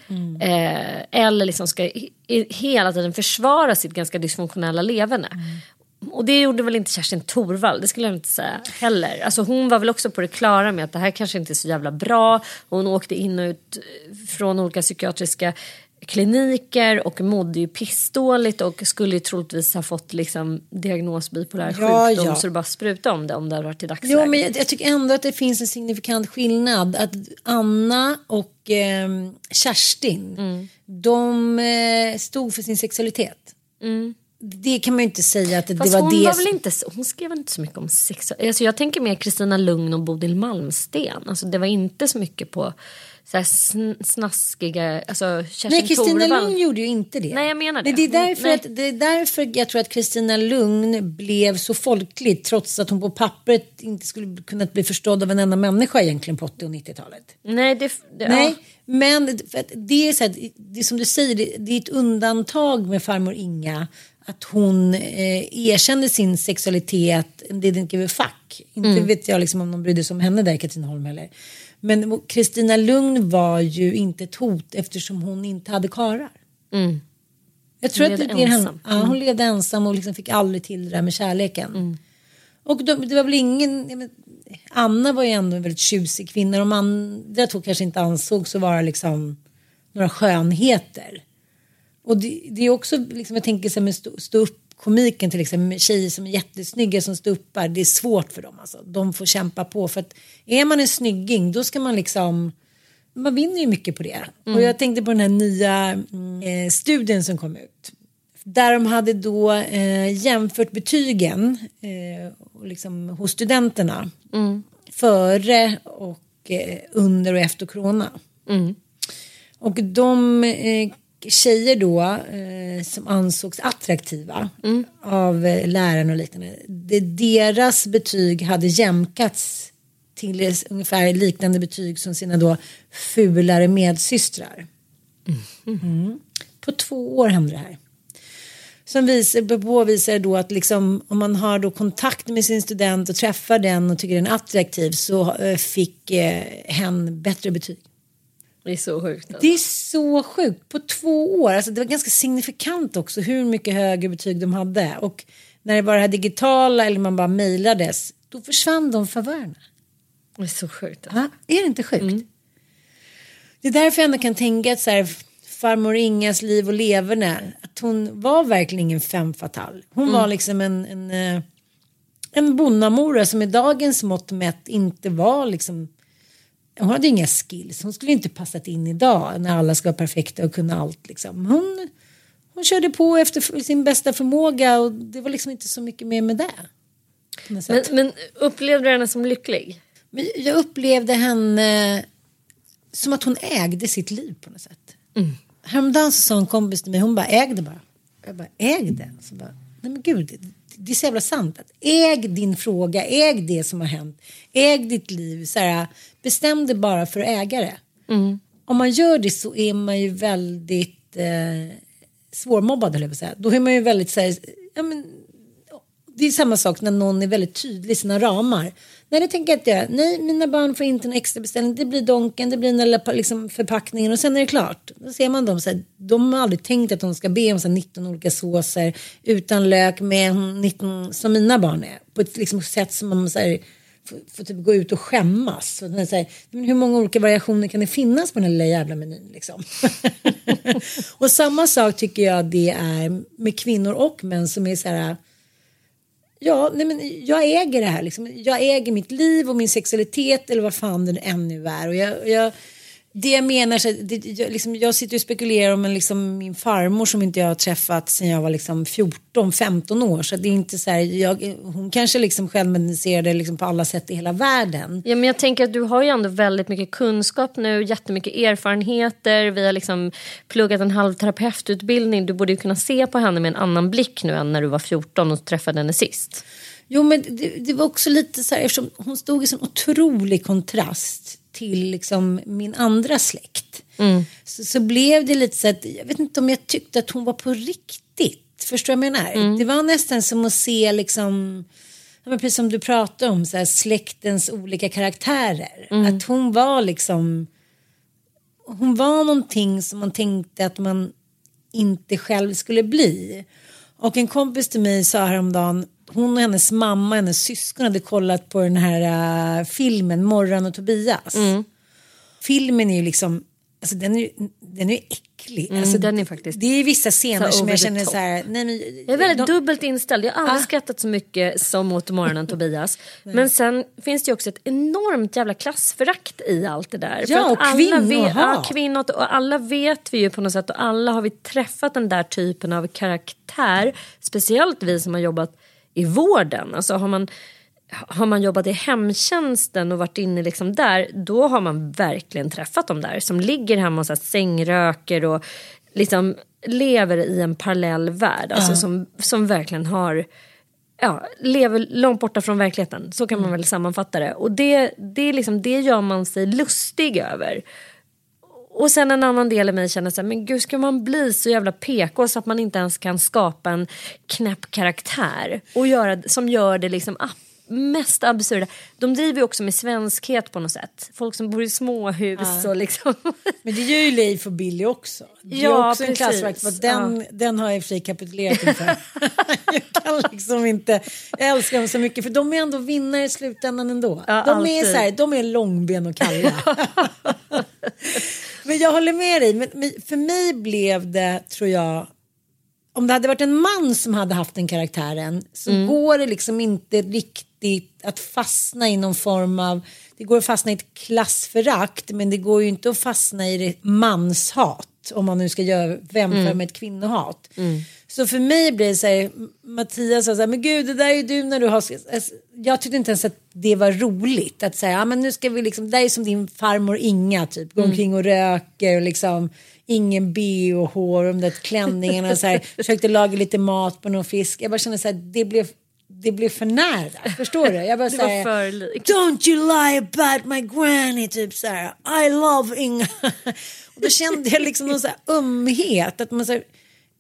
Eh, eller liksom ska he- hela tiden försvara sitt ganska dysfunktionella leverne. Och det gjorde väl inte Kerstin Thorvall, det skulle jag inte säga heller. Alltså hon var väl också på det klara med att det här kanske inte är så jävla bra. Hon åkte in och ut från olika psykiatriska kliniker och mådde ju pissdåligt och skulle ju troligtvis ha fått liksom diagnos bipolär Ja, sjukdom ja. så det bara spruta om det om det hade varit i dagsläget. Jo, men jag, jag tycker ändå att det finns en signifikant skillnad. Att Anna och ehm, Kerstin, Mm. de eh, stod för sin sexualitet. Det kan man ju inte säga att det, Fast var hon, det var väl inte, hon skrev inte så mycket om sex. Alltså jag tänker mer Kristina Lugn och Bodil Malmsten. Alltså det var inte så mycket på så här sn- snaskiga... Alltså Kerstin Nej, Kristina. Lugn gjorde ju inte det. Nej, jag menar det. det, är därför Nej. att, det är därför jag tror att Kristina Lugn blev så folklig trots att hon på pappret inte skulle kunnat bli förstådd av en enda människa egentligen på 80 och 90-talet. Nej, det, det, Nej, Ja. men det är så här, det är som du säger, det, det är ett undantag med farmor Inga att hon eh, erkände sin sexualitet, det är inte fack. Inte Mm. vet jag liksom om de brydde sig om henne där i Katrineholm heller. Men Kristina Lugn var ju inte ett hot eftersom hon inte hade karar. Jag tror Hon att det det ensam. Ja, hon levde ensam och liksom fick aldrig till det där med kärleken. Mm. Och de, det var väl ingen... men, Anna var ju ändå en väldigt tjusig kvinna. De andra två kanske inte ansågs att vara liksom några skönheter. Och det, det är också, liksom, jag tänker så här med stå, stå upp komiken till exempel med tjejer som är jättesnygga som står uppar. Det är svårt för dem alltså. De får kämpa på för att är man en snygging då ska man liksom man vinner ju mycket på det. Och jag tänkte på den här nya mm, eh, studien som kom ut. Där de hade då eh, jämfört betygen eh, liksom hos studenterna. Före och eh, under och efter corona. Och de eh, tjejer då eh, som ansågs attraktiva av eh, lärarna och liknande. Det, deras betyg hade jämkats till ungefär liknande betyg som sina då fulare medsystrar. Mm. På två år hände det här. Som visar, påvisar då att liksom, om man har då kontakt med sin student och träffar den och tycker den är attraktiv så eh, fick eh, hen bättre betyg. Det är så sjukt. Alltså. Det är så sjukt. På två år. Alltså det var ganska signifikant också hur mycket högre betyg de hade. Och när det var det här digitala eller man bara mejlades. Då försvann de favörerna. Det är så sjukt. Alltså. Är det inte sjukt? Det är därför jag ändå kan tänka att så här, farmor Ingas liv och leverne. Att hon var verkligen ingen femme fatale. Hon var liksom en, en, eh, en bonnamora som i dagens mått mätt inte var liksom hon hade inga skills. Hon skulle inte passat in idag när alla ska vara perfekta och kunna allt. Liksom. Hon, hon körde på efter sin bästa förmåga och det var liksom inte så mycket mer med det. Men, men upplevde du henne som lycklig? Men jag upplevde henne som att hon ägde sitt liv på något sätt. Mm. Häromdagen så sa en kompis till mig, hon bara ägde bara. Jag bara ägde? Så bara, nej men gud, det, är så jävla sant. Att äg din fråga, äg det som har hänt. Äg ditt liv. Så här, bestäm dig bara för att äga det. Om man gör det så är man ju väldigt eh, svårmobbad, jag att säga. Då är man ju väldigt så här, ja, men, det är samma sak när någon är väldigt tydlig i sina ramar. Nej, det tänker jag inte göra. Nej, mina barn får inte en extra beställning. Det blir donken, det blir den lilla liksom, förpackningen och sen är det klart. Då ser man dem så här, de har aldrig tänkt att de ska be om så här, 19 olika såser utan lök med 19, som mina barn är. På ett liksom, sätt som man så här, får, får typ gå ut och skämmas. Och så här, men hur många olika variationer kan det finnas på den här lilla jävla menyn liksom? *laughs* och samma sak tycker jag det är med kvinnor och män som är så här Ja, nej men jag äger det här. Liksom. Jag äger mitt liv och min sexualitet eller vad fan det än nu är. Och jag, jag, det jag menar, så det, jag, liksom, jag sitter och spekulerar om en, liksom, min farmor som inte jag har träffat sedan jag var liksom 14-15 år. Så det är inte så här, jag, hon kanske liksom självmedicinerade liksom på alla sätt i hela världen. Ja, men jag tänker att du har ju ändå väldigt mycket kunskap nu, jättemycket erfarenheter. Vi har liksom pluggat en halv terapeututbildning. Du borde ju kunna se på henne med en annan blick nu än när du var 14 och träffade henne sist. Jo, men det, det var också lite så här, eftersom hon stod i sån otrolig kontrast till liksom min andra släkt. Mm. Så, så, blev det lite så att jag vet inte om jag tyckte att hon var på riktigt. Förstår du vad jag menar? Mm. Det var nästan som att se liksom men precis som du pratade om, så här, släktens olika karaktärer. Mm. Att hon var liksom, hon var någonting som man tänkte att man inte själv skulle bli. Och en kompis till mig sa häromdagen, hon och hennes mamma och hennes syskon hade kollat på den här uh, filmen Morran och Tobias. Mm. Filmen är ju liksom, alltså den är ju, den är ju äcklig. Mm, alltså, den är faktiskt det är vissa scener som jag känner så här, nej men, Jag är väldigt de, dubbelt inställd, jag har aldrig ah. skrattat så mycket som mot Morgonen Tobias. *laughs* men sen finns det ju också ett enormt jävla klassförakt i allt det där. Ja, och kvinnohat. Ja, kvinnor, och alla vet vi ju på något sätt och alla har vi träffat den där typen av karaktär. Speciellt vi som har jobbat i vården. Alltså har man, har man jobbat i hemtjänsten och varit inne liksom där då har man verkligen träffat dem där som ligger hemma och så sängröker och liksom lever i en parallell värld. Alltså uh. som, som verkligen har ja, lever långt borta från verkligheten. Så kan man mm. väl sammanfatta det. Och det, det, liksom, det gör man sig lustig över. Och sen en annan del i mig känner så här, men gud ska man bli så jävla PK så att man inte ens kan skapa en knäpp karaktär och göra, som gör det liksom ah, mest absurda. De driver ju också med svenskhet på något sätt. Folk som bor i småhus ja. och liksom. *laughs* Men det gör ju Leif och Billy också. Det är ja, också precis. en klassverk för den, ja. den har jag i och för sig kapitulerat inför. *laughs* jag kan liksom inte, jag älskar dem så mycket för de är ändå vinnare i slutändan ändå. Ja, de alltid. är så här, de är långben och kalla. *laughs* Men jag håller med dig. Men, för mig blev det, tror jag, om det hade varit en man som hade haft den karaktären så mm. går det liksom inte riktigt att fastna i någon form av, det går att fastna i ett klassförakt men det går ju inte att fastna i det manshat om man nu ska jämföra mm. med ett kvinnohat. Mm. Så för mig blir det så här, Mattias sa så här, men gud det där är ju du när du har, alltså, jag tyckte inte ens att det var roligt att säga, ja men nu ska vi liksom, det där är som din farmor Inga typ, går mm. omkring och röker och liksom ingen bh och de där klänningarna så här, *laughs* försökte laga lite mat på någon fisk. Jag bara kände så här, det blev det blev för nära. Förstår du? Jag bara det var för likt. Don't you lie about my granny. Typ så här. I love Inga. *laughs* och då kände jag liksom någon så här ömhet. Att man, så här,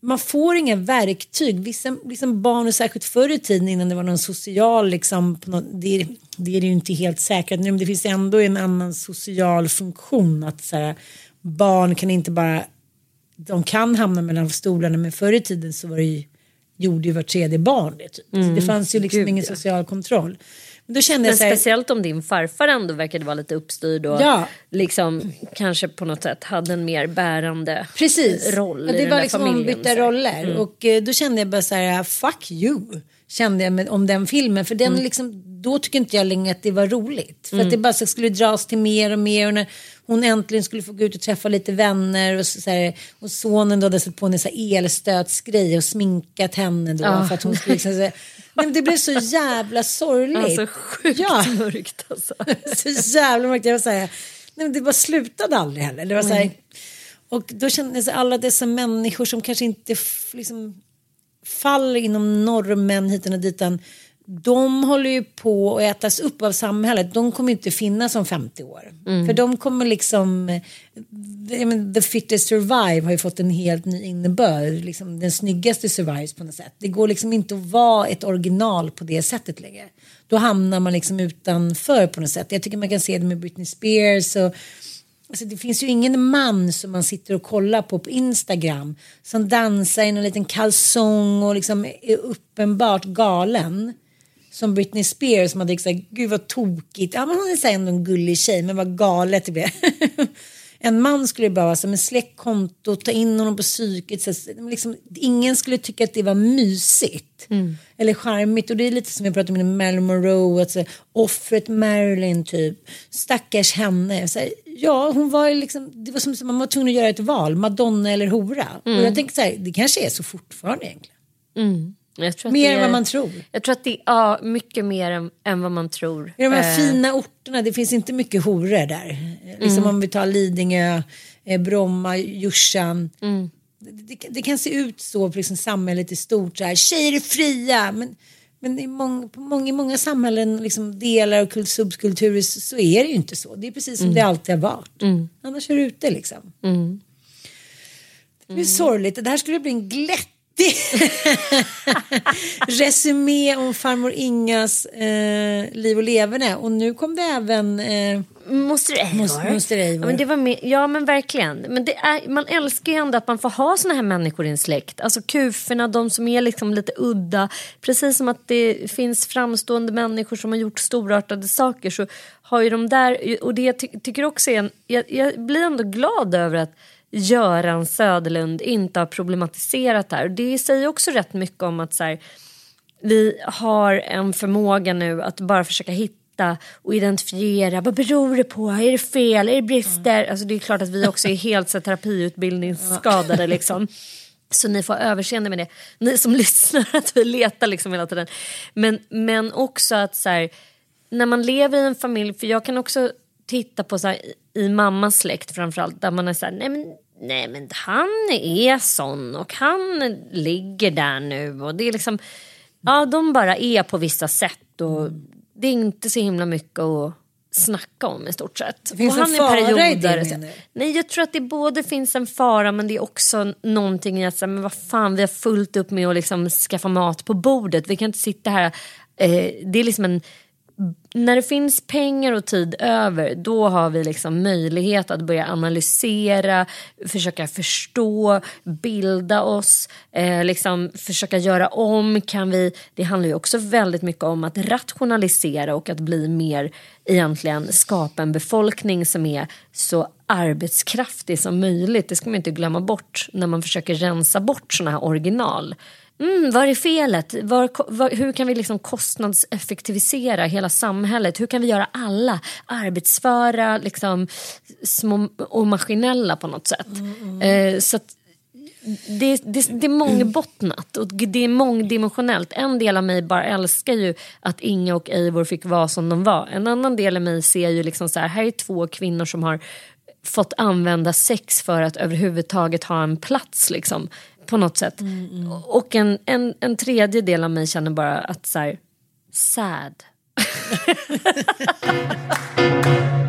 man får inga verktyg. Vissa liksom barn, och särskilt förr i tiden innan det var någon social, liksom, något, det, det är det ju inte helt säkert nu, men det finns ändå en annan social funktion. Att så här, barn kan inte bara, de kan hamna mellan stolarna, men förr i tiden så var det ju, gjorde ju var tredje barn det. Typ. Mm. Det fanns ju liksom Gud, ingen social kontroll. Då kände men här, speciellt om din farfar ändå verkade vara lite uppstyrd och ja. liksom kanske på något sätt hade en mer bärande Precis. roll ja, det i var liksom ombytta roller mm. och eh, då kände jag bara så här fuck you kände jag med, om den filmen för den mm. liksom då tycker inte jag längre att det var roligt för mm. att det bara skulle dras till mer och mer och när hon äntligen skulle få gå ut och träffa lite vänner och, så här, och sonen då hade satt på en så elstötsgrej och sminkat henne då ja. för att hon skulle liksom, så *laughs* Nej, men det blev så *laughs* jävla sorgligt. Alltså sjukt ja. mörkt alltså. *laughs* så jävla mörkt. Jag var så här, nej, men det bara slutade aldrig heller. Det var så här, och då kändes alla dessa människor som kanske inte liksom faller inom normen hit och ditan de håller ju på att ätas upp av samhället. De kommer inte finnas om 50 år. För de kommer liksom, eh, the fittest survive har ju fått en helt ny innebörd. Liksom den snyggaste survives på något sätt. Det går liksom inte att vara ett original på det sättet längre. Då hamnar man liksom utanför på något sätt. Jag tycker man kan se det med Britney Spears och Alltså det finns ju ingen man som man sitter och kollar på på Instagram som dansar i en liten kalsong och liksom är uppenbart galen. Som Britney Spears som hade sagt, gud vad tokigt. Ja men hon är så ändå en gullig tjej men vad galet det blev. *laughs* en man skulle bara vara som en släck konto, ta in honom på psyket. Så liksom, ingen skulle tycka att det var mysigt. Mm. Eller charmigt. Och det är lite som vi pratade om med Marilyn Monroe. Alltså, offret Marilyn typ. Stackars henne. Så här, ja, hon var liksom, det var som att man var tvungen att göra ett val. Madonna eller hora. Mm. Och jag tänker så här, det kanske är så fortfarande egentligen. Att Mer än vad man tror. Jag tror att det är ja, mycket mer än, än vad man tror. I de här Eh, fina orterna, det finns inte mycket horor där. Liksom Mm. om vi tar Lidingö, eh, Bromma, Djursan. Mm. Det, det, det kan se ut så på liksom samhället i stort, så här, tjejer är fria. Men, men i många, på många, i många samhällen, liksom, delar och kult- subkulturer så, så är det ju inte så. Det är precis som Mm. det alltid har varit. Annars är det ute liksom. Det är sorgligt, det här skulle bli en glättig *laughs* resumé om farmor Ingas eh, liv och leverne. Och nu kom det även eh, Moster Eivor. Moster- Moster Eivor. Ja men, det var med, ja men verkligen. Men det är, man älskar ju ändå att man får ha såna här människor i en släkt. Alltså kuferna, de som är liksom lite udda. Precis som att det finns framstående människor som har gjort storartade saker så har ju de där, och det jag ty tycker också är en, jag, jag blir ändå glad över att Göran Söderlund inte har problematiserat det här. Det säger också rätt mycket om att så här, vi har en förmåga nu att bara försöka hitta och identifiera vad beror det på, är det fel, är det brister? Alltså det är klart att vi också är helt så terapiutbildningsskadade liksom. Så ni får överseende med det. Ni som *laughs* lyssnar att vi letar liksom hela tiden. Men, men också att så här, när man lever i en familj, för jag kan också titta på så här, i- i mammas släkt framförallt där man är så här, nej men, nej men han är sån och han ligger där nu och det är liksom, ja de bara är på vissa sätt och det är inte så himla mycket att snacka om i stort sett. Det finns och en han fara i det, perioder- menar? Nej jag tror att det både finns en fara men det är också någonting i att säga, men vad fan vi har fullt upp med att liksom skaffa mat på bordet. Vi kan inte sitta här. Eh, det är liksom en när det finns pengar och tid över då har vi liksom möjlighet att börja analysera, försöka förstå, bilda oss, eh, liksom försöka göra om. Kan vi, det handlar ju också väldigt mycket om att rationalisera och att bli mer egentligen skapa en befolkning som är så arbetskraftig som möjligt. Det ska man inte glömma bort när man försöker rensa bort såna här original. Mm, vad är felet? Var, var, hur kan vi liksom kostnadseffektivisera hela samhället? Hur kan vi göra alla arbetsföra, liksom, små och maskinella på något sätt? Eh, så att, det, det, det är mångbottnat och det är mångdimensionellt. En del av mig bara älskar ju att Inga och Eivor fick vara som de var. En annan del av mig ser ju liksom så här, här är två kvinnor som har fått använda sex för att överhuvudtaget ha en plats liksom, på något sätt. Och en, en, en tredje del av mig känner bara att så här, sad. *laughs*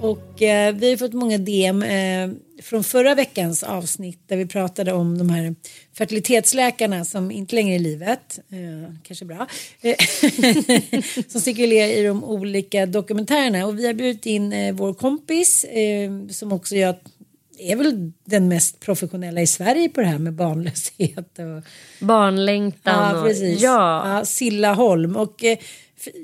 Och eh, vi har fått många DM eh, från förra veckans avsnitt där vi pratade om de här fertilitetsläkarna som inte längre är i livet. Eh, kanske bra. Eh, *laughs* som cirkulerar i de olika dokumentärerna. Och vi har bjudit in eh, vår kompis eh, som också gör är väl den mest professionella i Sverige på det här med barnlöshet. Och, Barnlängtan Ja, och... precis. Ja. Ja, Silla Holm. Och, eh,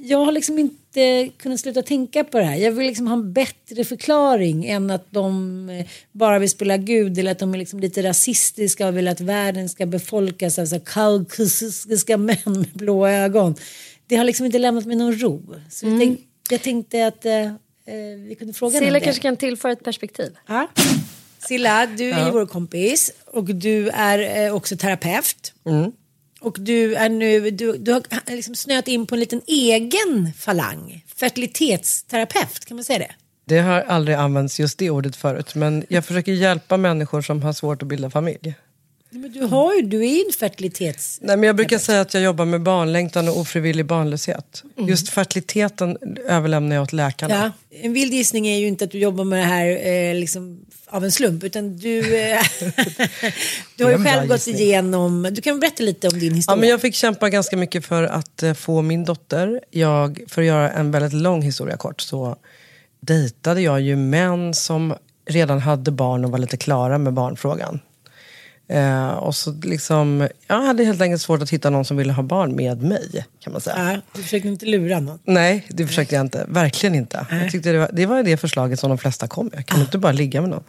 jag har liksom inte kunnat sluta tänka på det här. Jag vill liksom ha en bättre förklaring än att de eh, bara vill spela Gud eller att de är liksom lite rasistiska och vill att världen ska befolkas av så här kaukasiska *laughs* män med blå ögon. Det har liksom inte lämnat mig någon ro. Så jag, tänk, jag tänkte att eh, eh, vi kunde fråga Silla kanske kan tillföra ett perspektiv. Ja. Silla, du är vår kompis och du är eh, också terapeut. Och du är nu, du, du har liksom snöat in på en liten egen falang. Fertilitetsterapeut, kan man säga det? Det har aldrig använts just det ordet förut, men jag försöker hjälpa människor som har svårt att bilda familj. Men du, har ju, du är ju en fertilitets... Nej, men jag brukar säga att jag jobbar med barnlängtan och ofrivillig barnlöshet. Just fertiliteten överlämnar jag åt läkarna. Ja, en vild gissning är ju inte att du jobbar med det här eh, liksom, av en slump utan du, eh, *laughs* du har ju själv gått gissning. igenom, du kan berätta lite om din Ja, historia. men jag fick kämpa ganska mycket för att eh, få min dotter. Jag, för att göra en väldigt lång historia kort så dejtade jag ju män som redan hade barn och var lite klara med barnfrågan. Eh, och så liksom, jag hade helt enkelt svårt att hitta någon som ville ha barn med mig. kan man säga. Ja, du försökte inte lura någon. Nej, det försökte jag inte. Verkligen inte. Jag tyckte det, var, det var det förslaget som de flesta kom med. Kan du inte bara ligga med någon?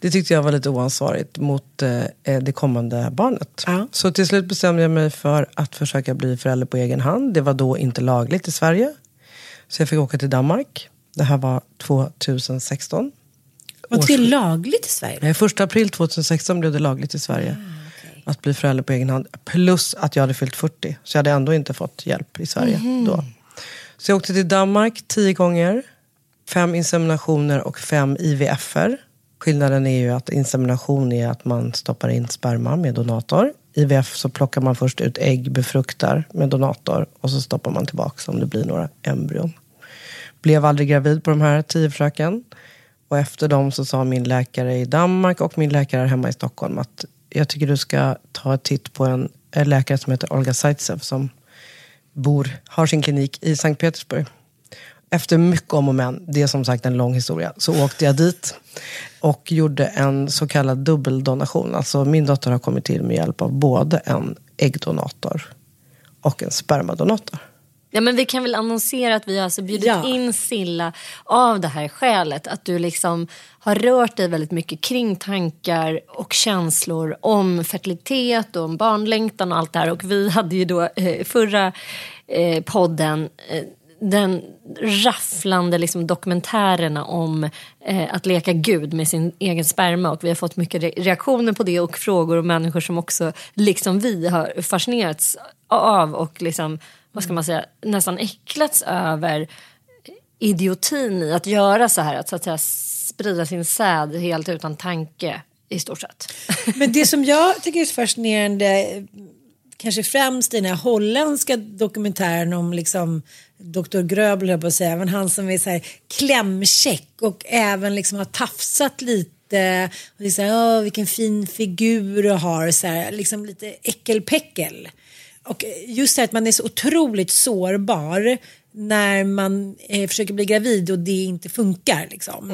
Det tyckte jag var lite oansvarigt mot eh, eh, det kommande barnet. Ja. Så till slut bestämde jag mig för att försöka bli förälder på egen hand. Det var då inte lagligt i Sverige. Så jag fick åka till Danmark. Det här var 2016. Var det lagligt i Sverige? Nej, första april 2016 blev det lagligt i Sverige. Att bli förälder på egen hand. Plus att jag hade fyllt 40. Så jag hade ändå inte fått hjälp i Sverige då. Så jag åkte till Danmark tio gånger. Fem inseminationer och fem IVFer. Skillnaden är ju att insemination är att man stoppar in sperma med donator. IVF så plockar man först ut ägg, befruktar med donator och så stoppar man tillbaka om det blir några embryon. Blev aldrig gravid på de här tio försöken. Och efter dem så sa min läkare i Danmark och min läkare här hemma i Stockholm att jag tycker du ska ta en titt på en, en läkare som heter Olga Zaitsev som bor, har sin klinik i Sankt Petersburg. Efter mycket om och men, det är som sagt en lång historia, så åkte jag dit och gjorde en så kallad dubbeldonation. Alltså min dotter har kommit till med hjälp av både en äggdonator och en spermadonator. Ja, men vi kan väl annonsera att vi har alltså bjudit Ja. in Silla av det här skälet. Att du liksom har rört dig väldigt mycket kring tankar och känslor om fertilitet och om barnlängtan och allt det här. Och vi hade ju då eh, förra eh, podden eh, den rafflande liksom, dokumentärerna om eh, att leka gud med sin egen sperma och vi har fått mycket re- reaktioner på det och frågor och människor som också liksom vi har fascinerats av och liksom, vad ska man säga, nästan äcklats över idiotin i att göra så här, att så att säga sprida sin säd helt utan tanke i stort sett. *laughs* Men det som jag tycker är så fascinerande, kanske främst i den här holländska dokumentären om liksom Dr. Gröbel, höll jag på att säga, men han som är så här klämkäck och även liksom har tafsat lite. Och det är så här, Åh, vilken fin figur du har, så här, liksom lite äckelpäckel. Och just det att man är så otroligt sårbar när man eh, försöker bli gravid och det inte funkar. Liksom.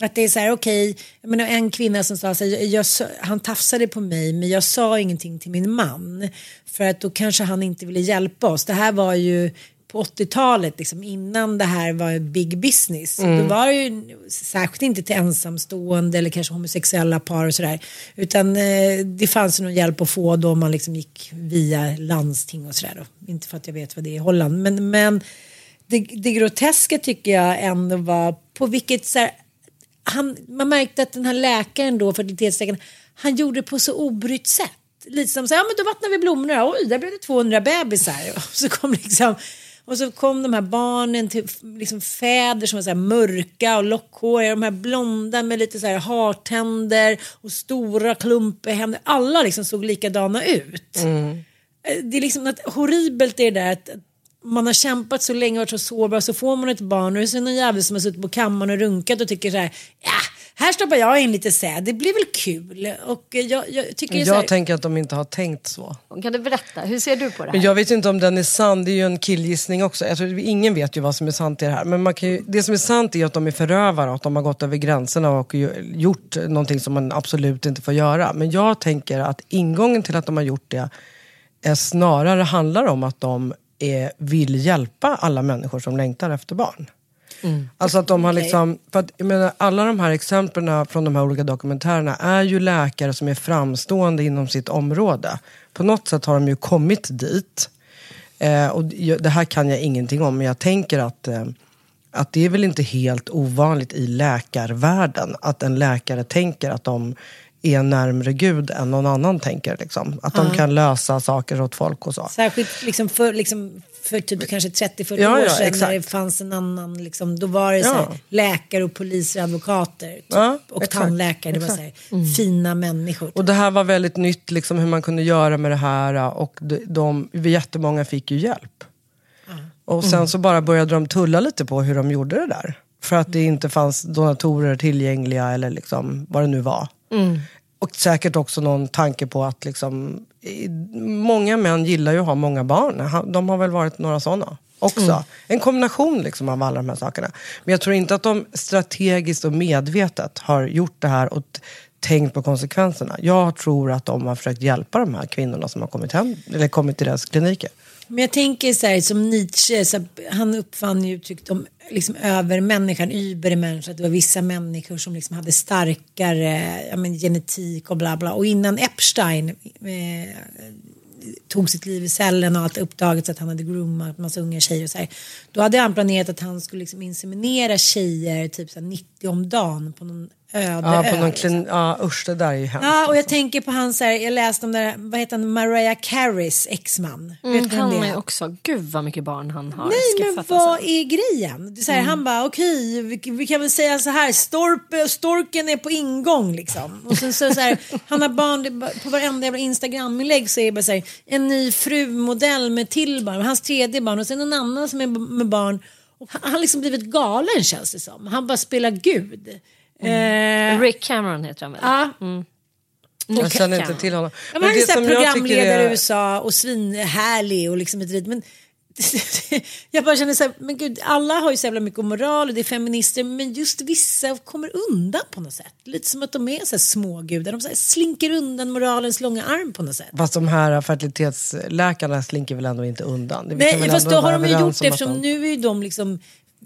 Att det är så här, okej, jag menar, en kvinna som sa så här, jag, jag, han tafsade på mig men jag sa ingenting till min man. För att då kanske han inte ville hjälpa oss. Det här var ju på 80-talet, liksom, innan det här var big business. Då var det ju särskilt inte till ensamstående eller kanske homosexuella par och sådär. Utan eh, det fanns ju någon hjälp att få då man liksom gick via landsting och sådär. Inte för att jag vet vad det är i Holland. Men, men det, det groteska tycker jag ändå var på vilket så här, han, man märkte att den här läkaren då, fertilitetsläkaren, han gjorde det på så obrytt sätt. Lite som så här, ja men då vattnar vi blommorna, oj där blev det 200 bebisar. *laughs* Och så kom liksom och så kom de här barnen till liksom fäder som var så mörka och lockhåriga, de här blonda med lite så här hartänder och stora klumpiga händer. Alla liksom såg likadana ut. Eh, Det är liksom något horribelt i det där att man har kämpat så länge och varit så sårbar så får man ett barn och det är så någon jävel som har suttit på kammaren och runkat och tycker så här, ja, här stoppar jag in lite säd, det blir väl kul. Och jag, jag tycker så här, Jag tänker att de inte har tänkt så. Kan du berätta, hur ser du på det här? Men jag vet inte om den är sann, det är ju en killgissning också. Jag tror, ingen vet ju vad som är sant i det här. Men man kan ju, det som är sant är att de är förövare och att de har gått över gränserna och gjort någonting som man absolut inte får göra. Men jag tänker att ingången till att de har gjort det är snarare handlar om att de är, vill hjälpa alla människor som längtar efter barn. Alltså att de har liksom, för att, jag menar, alla de här exemplen från de här olika dokumentärerna är ju läkare som är framstående inom sitt område. På något sätt har de ju kommit dit. Eh, och det här kan jag ingenting om, men jag tänker att, eh, att det är väl inte helt ovanligt i läkarvärlden att en läkare tänker att de är närmre Gud än någon annan tänker. Liksom. Att de kan lösa saker åt folk och så. Särskilt liksom för, liksom för typ kanske 30-40 Ja, år ja, sedan när exakt. det fanns en annan, liksom, då var det så här, läkare och poliser, advokater typ, Ja, och exakt, tandläkare. Det var så här, fina människor. Och det här var väldigt nytt, liksom, hur man kunde göra med det här. Och de, de, jättemånga fick ju hjälp. Och sen så bara började de tulla lite på hur de gjorde det där. För att det inte fanns donatorer tillgängliga eller liksom, vad det nu var. Och säkert också någon tanke på att liksom, många män gillar ju att ha många barn. De har väl varit några sådana också. En kombination liksom av alla de här sakerna. Men jag tror inte att de strategiskt och medvetet har gjort det här och tänkt på konsekvenserna. Jag tror att de har försökt hjälpa de här kvinnorna som har kommit, hem, eller kommit till deras kliniker. Men jag tänker så här som Nietzsche, så här, han uppfann ju uttrycket om liksom övermänniskan, übermänniska, att det var vissa människor som liksom hade starkare ja, men, genetik och bla bla. Och innan Epstein eh, tog sitt liv i cellen och allt uppdagats att han hade groomat massa unga tjejer och så här. Då hade han planerat att han skulle liksom inseminera tjejer typ så 90 om dagen på någon öde Ja, på ö, någon liksom. klin- ja usch det där är ju hemskt. Ja, och jag tänker på han så här, jag läste om där, vad heter han, Mariah Careys exman. Mm, han det är också, gud vad mycket barn han har Nej men vad alltså. är grejen? Så här, Han bara okej vi, vi kan väl säga så här Storpe, storken är på ingång liksom. Och sen så, så här, *laughs* han har barn på varenda jävla Instagram-inlägg så är det bara så här, en ny frumodell med till barn, hans tredje barn och sen en annan som är med barn. Och han han har liksom blivit galen känns det som. Han bara spelar gud. Eh, Rick Cameron heter han väl? ja. Jag känner inte till honom. Ja, men han är så här som programledare i är- USA och svinhärlig och liksom ett rit. Men *laughs* jag bara känner så här, men gud, alla har ju så jävla mycket moral och det är feminister, men just vissa kommer undan på något sätt. Lite som att de är så här smågudar, de så här slinker undan moralens långa arm på något sätt. Fast de här fertilitetsläkarna slinker väl ändå inte undan? Det- Nej, fast då har de ju gjort det eftersom de- nu är ju de liksom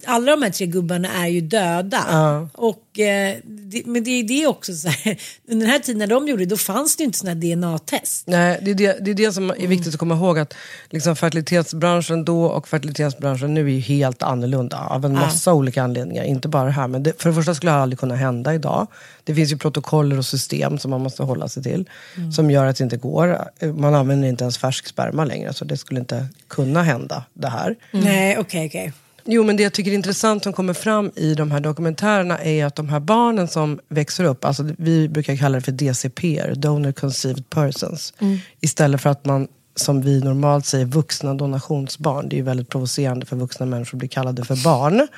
alla de här tre gubbarna är ju döda. Och, eh, det, men det är det också så här, *laughs* under den här tiden när de gjorde det, då fanns det ju inte sådana DNA-test. Nej, det är det, det är det som är viktigt att komma ihåg att liksom fertilitetsbranschen då och fertilitetsbranschen nu är ju helt annorlunda av en massa olika anledningar. Inte bara det här, men det, för det första skulle det aldrig kunna hända idag. Det finns ju protokoller och system som man måste hålla sig till som gör att det inte går. Man använder inte ens färsk sperma längre så det skulle inte kunna hända det här. Nej, okej, okej. Jo, men det jag tycker är intressant som kommer fram i de här dokumentärerna är att de här barnen som växer upp, alltså vi brukar kalla det för DCPR, Donor Conceived Persons, istället för att man som vi normalt säger vuxna donationsbarn. Det är ju väldigt provocerande för vuxna människor att bli kallade för barn.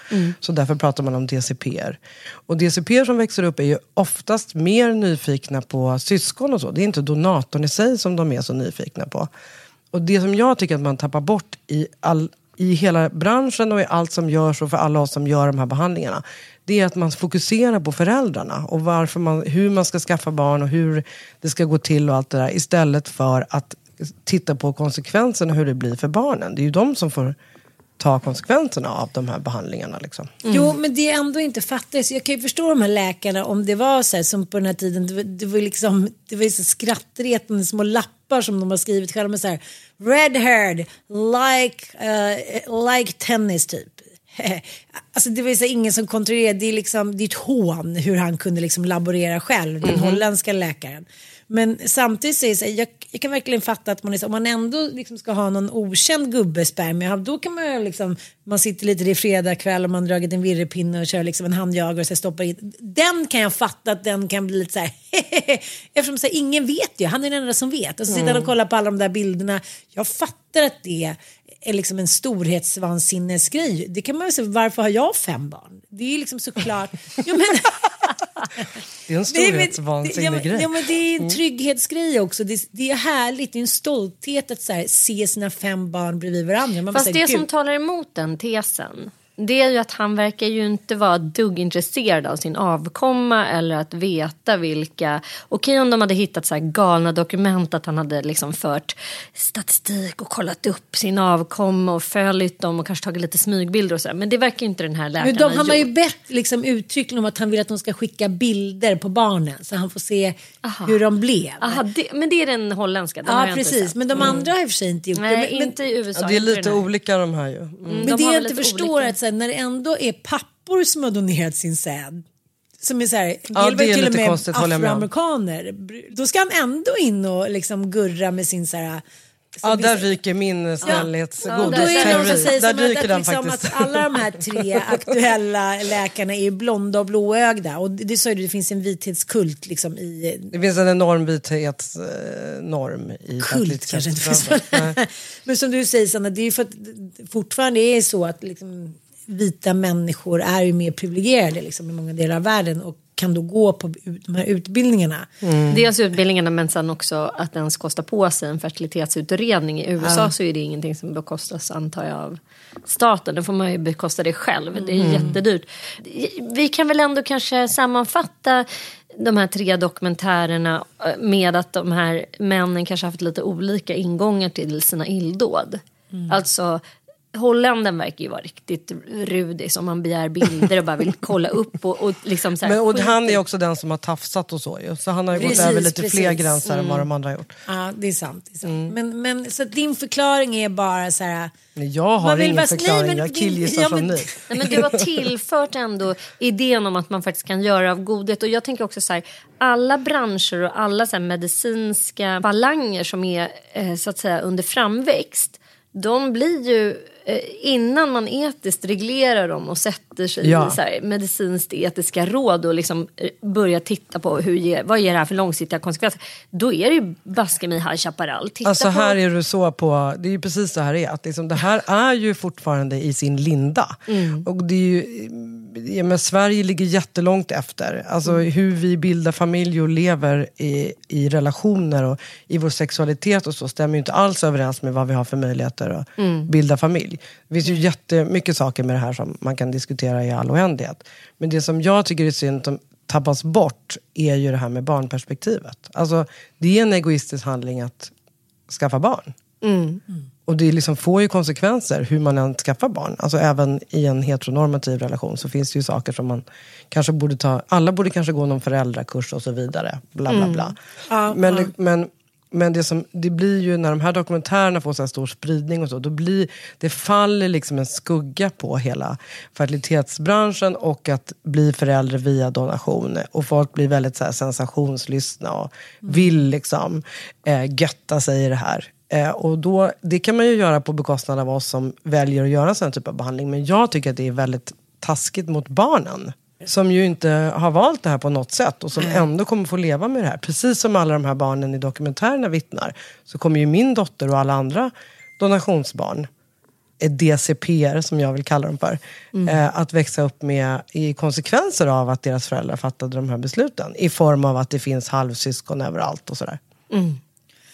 Så därför pratar man om DCPR. Och DCPR som växer upp är ju oftast mer nyfikna på syskon och så. Det är inte donatorn i sig som de är så nyfikna på. Och det som jag tycker att man tappar bort i, all, i hela branschen och i allt som görs och för alla oss som gör de här behandlingarna. Det är att man fokuserar på föräldrarna och varför man, hur man ska skaffa barn och hur det ska gå till och allt det där. Istället för att titta på konsekvenserna hur det blir för barnen. Det är ju de som får ta konsekvenserna av de här behandlingarna. Liksom. Mm. Jo, men det är ändå inte fattigt. Jag kan ju förstå de här läkarna om det var så här som på den här tiden. Det var, det var liksom, det var så skrattretande små lappar som de har skrivit själva med så här. Red haired, like, uh, like tennis typ. *laughs* Alltså det var så ingen som kontrollerade, det är liksom, det är ett hån hur han kunde liksom laborera själv, den holländska läkaren. Men samtidigt så är det så här, jag, jag kan verkligen fatta att man är så, om man ändå liksom ska ha någon okänd gubbespermia, då kan man liksom, man sitter lite i fredag kväll och man dragit en virrepinne och kör liksom en handjagare och så stoppar in. Den kan jag fatta att den kan bli lite så här, *laughs* eftersom så här, ingen vet ju, han är den enda som vet. Och så sitter han och kollar på alla de där bilderna. Jag fattar att det är liksom en storhetsvansinnesgrej. Det kan man ju säga, varför har jag fem barn? Det är ju liksom såklart... *laughs* ja, men, *laughs* Det är en Nej, men- storhetsvansinnig ja, grej. Ja, men det är en trygghetsgrej också. Det, det är härligt, det är en stolthet att så här, se sina fem barn bredvid varandra. Man Fast säger, det som talar emot den tesen det är ju att han verkar ju inte vara dugg intresserad av sin avkomma eller att veta vilka... Okej om de hade hittat så här galna dokument att han hade liksom fört statistik och kollat upp sin avkomma och följt dem och kanske tagit lite smygbilder och så här. Men det verkar ju inte den här läkaren Men de, ha han har ju gjort. bett liksom, uttryckligen om att han vill att de ska skicka bilder på barnen så han får se hur de blev. Aha, det, men det är den holländska. Den har ja, precis. Men de andra har i och för sig inte gjort Nej, det. Men, inte i USA. Ja, det är lite olika de här ju. Mm. men de det har jag inte förstår olika- så här, när det ändå är pappor som har donerat sin säd som är så här, Ja, det är till och med konstigt, afroamerikaner. Då ska han ändå in och liksom gurra med sin så här Ja, där ryker min Ja, snällhetsgodis. säger där ryker att, den liksom, faktiskt. att alla de här *laughs* tre aktuella läkarna är blonda och blåögda. Och det, det det finns en vithetskult liksom i... Det finns en enorm vithetsnorm i Kult kanske inte finns. *laughs* Men som du säger Sanna, det är för att fortfarande är så att liksom, vita människor är ju mer privilegierade liksom, i många delar av världen och kan då gå på de här utbildningarna. Dels utbildningarna men sen också att ens kosta på sig en fertilitetsutredning. I USA så är det ingenting som bekostas antar jag av staten. Då får man ju bekosta det själv. Det är jättedyrt. Vi kan väl ändå kanske sammanfatta de här tre dokumentärerna eh, med att de här männen kanske haft lite olika ingångar till sina illdåd. Alltså Holländen verkar ju vara riktigt rudig som man begär bilder och bara vill *laughs* kolla upp och, och liksom så här, Men, och han är också den som har tafsat och så ju. Så han har ju gått Precis, över lite fler precis. gränser än vad de andra har gjort. Ja, det är sant. Det är sant. Men, men så att din förklaring är bara så här... Men jag har Man vill ingen vara- förklaring, nej, men jag killgissar ja, som ni. *laughs* Nej, men du har tillfört ändå idén om att man faktiskt kan göra av godhet. Och jag tänker också så här, alla branscher och alla så här medicinska falanger som är eh, så att säga under framväxt. De blir ju, Eh, innan man etiskt reglerar dem och sätter sig Ja. i så här, medicinskt etiska råd och liksom eh, börjar titta på hur ger, vad ger det här för långsiktiga konsekvenser. Då är det ju baske mig High Chaparral. Titta Alltså på, här är du så på, det är ju precis så här det är. Att liksom, det här är ju fortfarande i sin linda. Mm. Och det är ju, ja, men Sverige ligger jättelångt efter. Alltså Mm. hur vi bildar familj och lever i, i relationer och i vår sexualitet och så stämmer ju inte alls överens med vad vi har för möjligheter att Mm. bilda familj. Det finns ju jättemycket saker med det här som man kan diskutera i all oändlighet. Men det som jag tycker är synd som tappas bort är ju det här med barnperspektivet. Alltså det är en egoistisk handling att skaffa barn. Och det liksom får ju konsekvenser hur man än skaffar barn. Alltså även i en heteronormativ relation så finns det ju saker som man kanske borde ta, alla borde kanske gå någon föräldrakurs och så vidare. Bla bla bla. men, men, men det, som, det blir ju när de här dokumentärerna får så här stor spridning och så, då blir, det faller liksom en skugga på hela fertilitetsbranschen och att bli förälder via donation. Och folk blir väldigt så här sensationslystna och vill liksom eh, götta sig i det här. Eh, och då, det kan man ju göra på bekostnad av oss som väljer att göra en sån typ av behandling. Men jag tycker att det är väldigt taskigt mot barnen. Som ju inte har valt det här på något sätt och som ändå kommer få leva med det här. Precis som alla de här barnen i dokumentärerna vittnar. Så kommer ju min dotter och alla andra donationsbarn DCPR som jag vill kalla dem för. Eh, att växa upp med i konsekvenser av att deras föräldrar fattade de här besluten. I form av att det finns halvsyskon överallt och sådär.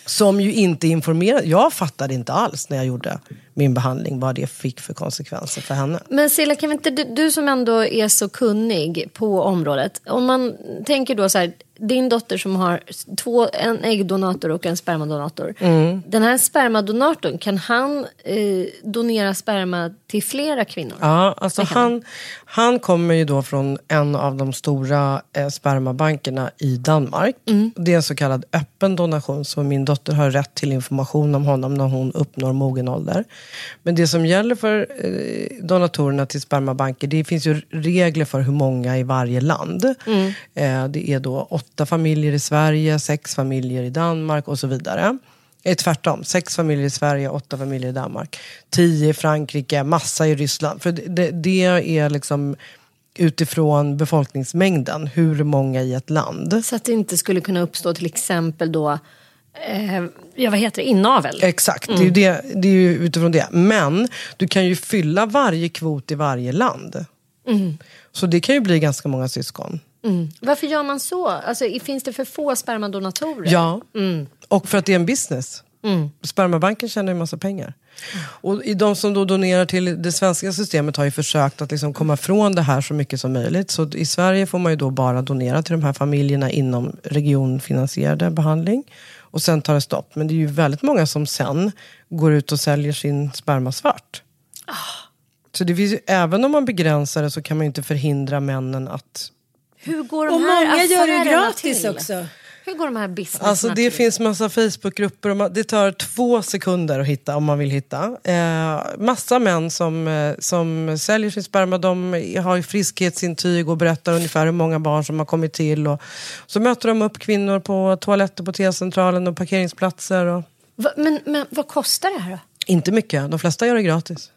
Som ju inte informerade. Jag fattade inte alls när jag gjorde min behandling vad det fick för konsekvenser för henne. Men Silla, kan vi inte, du, du som ändå är så kunnig på området. Om man tänker då så här, din dotter som har två, en äggdonator och en spermadonator. Mm. Den här spermadonatorn, kan han eh, donera sperma till flera kvinnor? Ja, alltså han, han kommer ju då från en av de stora eh, spermabankerna i Danmark. Det är en så kallad öppen donation, så min dotter har rätt till information om honom när hon uppnår mogen ålder. Men det som gäller för eh, donatorerna till spermabanker, det finns ju regler för hur många i varje land. Eh, det är då åtta familjer i Sverige, sex familjer i Danmark och så vidare. Eh, tvärtom, sex familjer i Sverige, åtta familjer i Danmark. Tio i Frankrike, massa i Ryssland. För det, det, är liksom utifrån befolkningsmängden, hur många i ett land. Så att det inte skulle kunna uppstå till exempel då, eh, ja vad heter det, inavel? Exakt, det, är ju det, det är ju utifrån det. Men du kan ju fylla varje kvot i varje land. Så det kan ju bli ganska många syskon. Varför gör man så? Alltså, finns det för få spermadonatorer? Ja, och för att det är en business. Spermabanken tjänar ju massa pengar. Och de som då donerar till det svenska systemet har ju försökt att liksom komma från det här så mycket som möjligt. Så i Sverige får man ju då bara donera till de här familjerna inom regionfinansierad behandling. Och sen tar det stopp. Men det är ju väldigt många som sen går ut och säljer sin sperma svart. Så det finns ju, även om man begränsar det så kan man ju inte förhindra männen att Hur går de Och här många gör det gratis till? också. Hur går de här businesserna Alltså det till? finns massa Facebookgrupper och man, det tar två sekunder att hitta om man vill hitta. Eh, massa män som, eh, som säljer sin sperma, de har ju friskhetsintyg och berättar ungefär hur många barn som har kommit till. Och, så möter de upp kvinnor på toaletter på T-centralen och parkeringsplatser. Och, Va, men, men vad kostar det här då? Inte mycket, de flesta gör det gratis.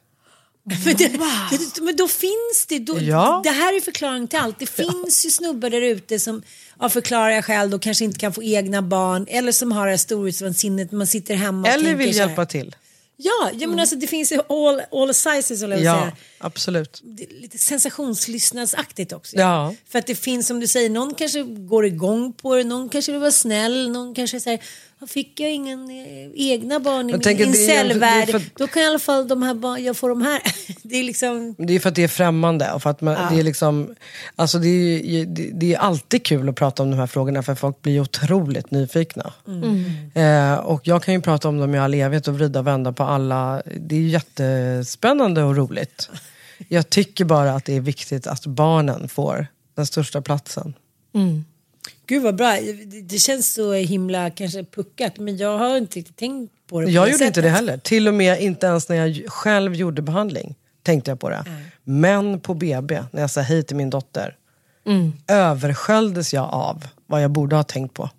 Men, det, det, men då finns det, då, Ja. det här är förklaring till allt. Det finns ju snubbar där ute som av förklarliga skäl då kanske inte kan få egna barn eller som har det här storhetsvansinnet man sitter hemma och Eller vill hjälpa till. Ja, ja men alltså det finns all, all sizes jag Ja, säga. absolut. Det är lite sensationslyssnadsaktigt också. Ja. För att det finns som du säger, någon kanske går igång på det, någon kanske vill vara snäll, någon kanske säger Fick jag ingen eh, egna barn i Jag min incellvärld, är för- då kan i alla fall de här barn, jag får de här. *laughs* Det är liksom... Det är för att det är främmande och för att man, det är liksom, alltså det är, det, det är alltid kul att prata om de här frågorna för folk blir otroligt nyfikna. Eh, och jag kan ju prata om dem i all evighet och vrida och vända på alla, det är jättespännande och roligt. Jag tycker bara att det är viktigt att barnen får den största platsen. Gud vad bra, det, känns så himla kanske puckat men jag har inte riktigt tänkt på det på Jag det gjorde inte det sättet. heller. Till och med inte ens när jag själv gjorde behandling tänkte jag på det. Men på BB, när jag sa hej till min dotter, översköljdes jag av vad jag borde ha tänkt på.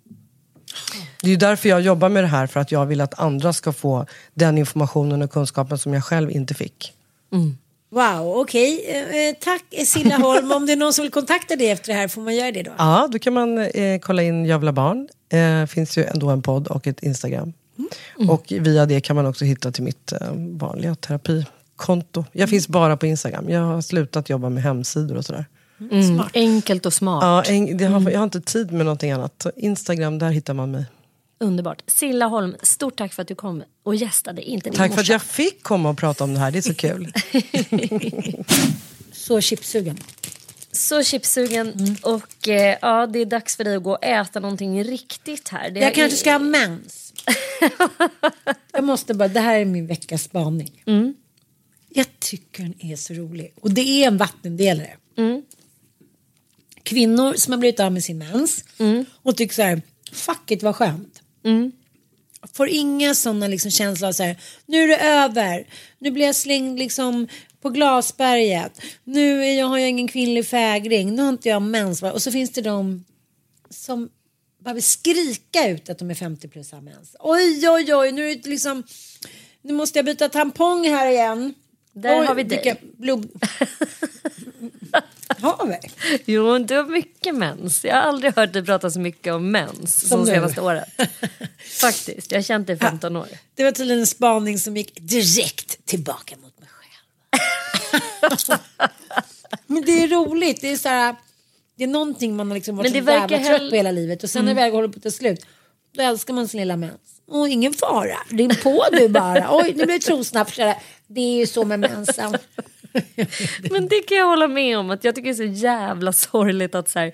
Det är ju därför jag jobbar med det här, för att jag vill att andra ska få den informationen och kunskapen som jag själv inte fick. Wow, okej. Eh, eh, tack Silla Holm. Om det är någon som vill kontakta dig efter det här, får man göra det då? Ja, då kan man eh, kolla in Jävla barn. Eh, finns ju ändå en podd och ett Instagram. Och via det kan man också hitta till mitt eh, vanliga terapikonto. Jag finns bara på Instagram. Jag har slutat jobba med hemsidor och sådär. Mm, enkelt och smart. Ja, en, det har, Jag har inte tid med någonting annat. Så Instagram, där hittar man mig. Underbart. Silla Holm, stort tack för att du kom och gästade Inte Tack för att morsa. jag fick komma och prata om det här. Det är så kul. *laughs* Så chipsugen. Så chipsugen Mm. och eh, ja, det är dags för dig att gå och äta någonting riktigt här. Det Jag är- kanske ska ha mens. *laughs* jag måste bara, det här är min veckas spaning. Mm. Jag tycker den är så rolig. Och det är en vattendelare. Mm. Kvinnor som har blivit av med sin mens Mm. och tycker så här, fuck it vad skönt. Får inga sådana liksom känslor av så här, nu är det över, nu blir jag slängd liksom på glasberget, nu är jag, har jag ingen kvinnlig fägring, nu har inte jag mens. Och så finns det de som bara vill skrika ut att de är 50 plus har mens. Oj, oj, oj, nu är det liksom, nu måste jag byta tampong här igen. Där oj, har vi dig. Blod... *laughs* *laughs* har vi? Jo, du har mycket mens. Jag har aldrig hört dig prata så mycket om mens som, nu. senaste året. *laughs* Faktiskt, jag har känt dig i 15 år. Det var tydligen en spaning som gick direkt tillbaka mot mig själv. *laughs* Men det är roligt. Det är så här, det är någonting man har liksom varit det så jävla verkar trött hell- på hela livet och sen när det väl håller på att ta slut då älskar man sin lilla mens. Och ingen fara, ring på du bara. Oj, nu blir det trosnapsare. Det är ju så med mensen. *laughs* Men det kan jag hålla med om. att Jag tycker det är så jävla sorgligt att så här,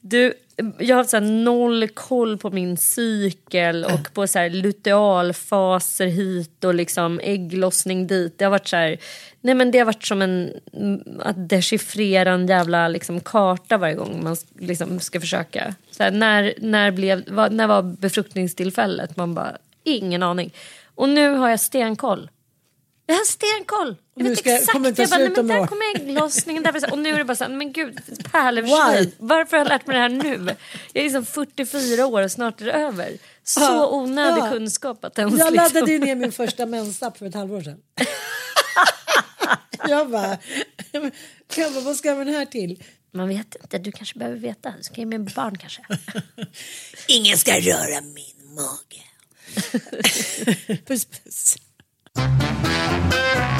du, jag har haft så här noll koll på min cykel och på så här lutealfaser hit och liksom ägglossning dit. Det har varit så här, nej men det har varit som en, att dechiffrera en jävla liksom karta varje gång man liksom ska försöka. Så här, när, när, blev, när var befruktningstillfället? Man bara, ingen aning. Och nu har jag stenkoll. Jag har stenkoll. Jag vet ska- exakt. Jag bara, nej, men där kommer ägglossningen. Där, och nu är det bara så här, men gud, pärlersvin. Why? Varför har jag lärt mig det här nu? Jag är liksom 44 år och snart är det över. Så Ja, onödig ja. kunskap att ens Jag liksom... laddade ju ner min första mensapp för ett halvår sedan. *laughs* jag bara, jag bara, vad ska jag med den här till? Man vet inte, du kanske behöver veta. Så kan jag med barn kanske. *laughs* Ingen ska röra min mage. *laughs* puss puss.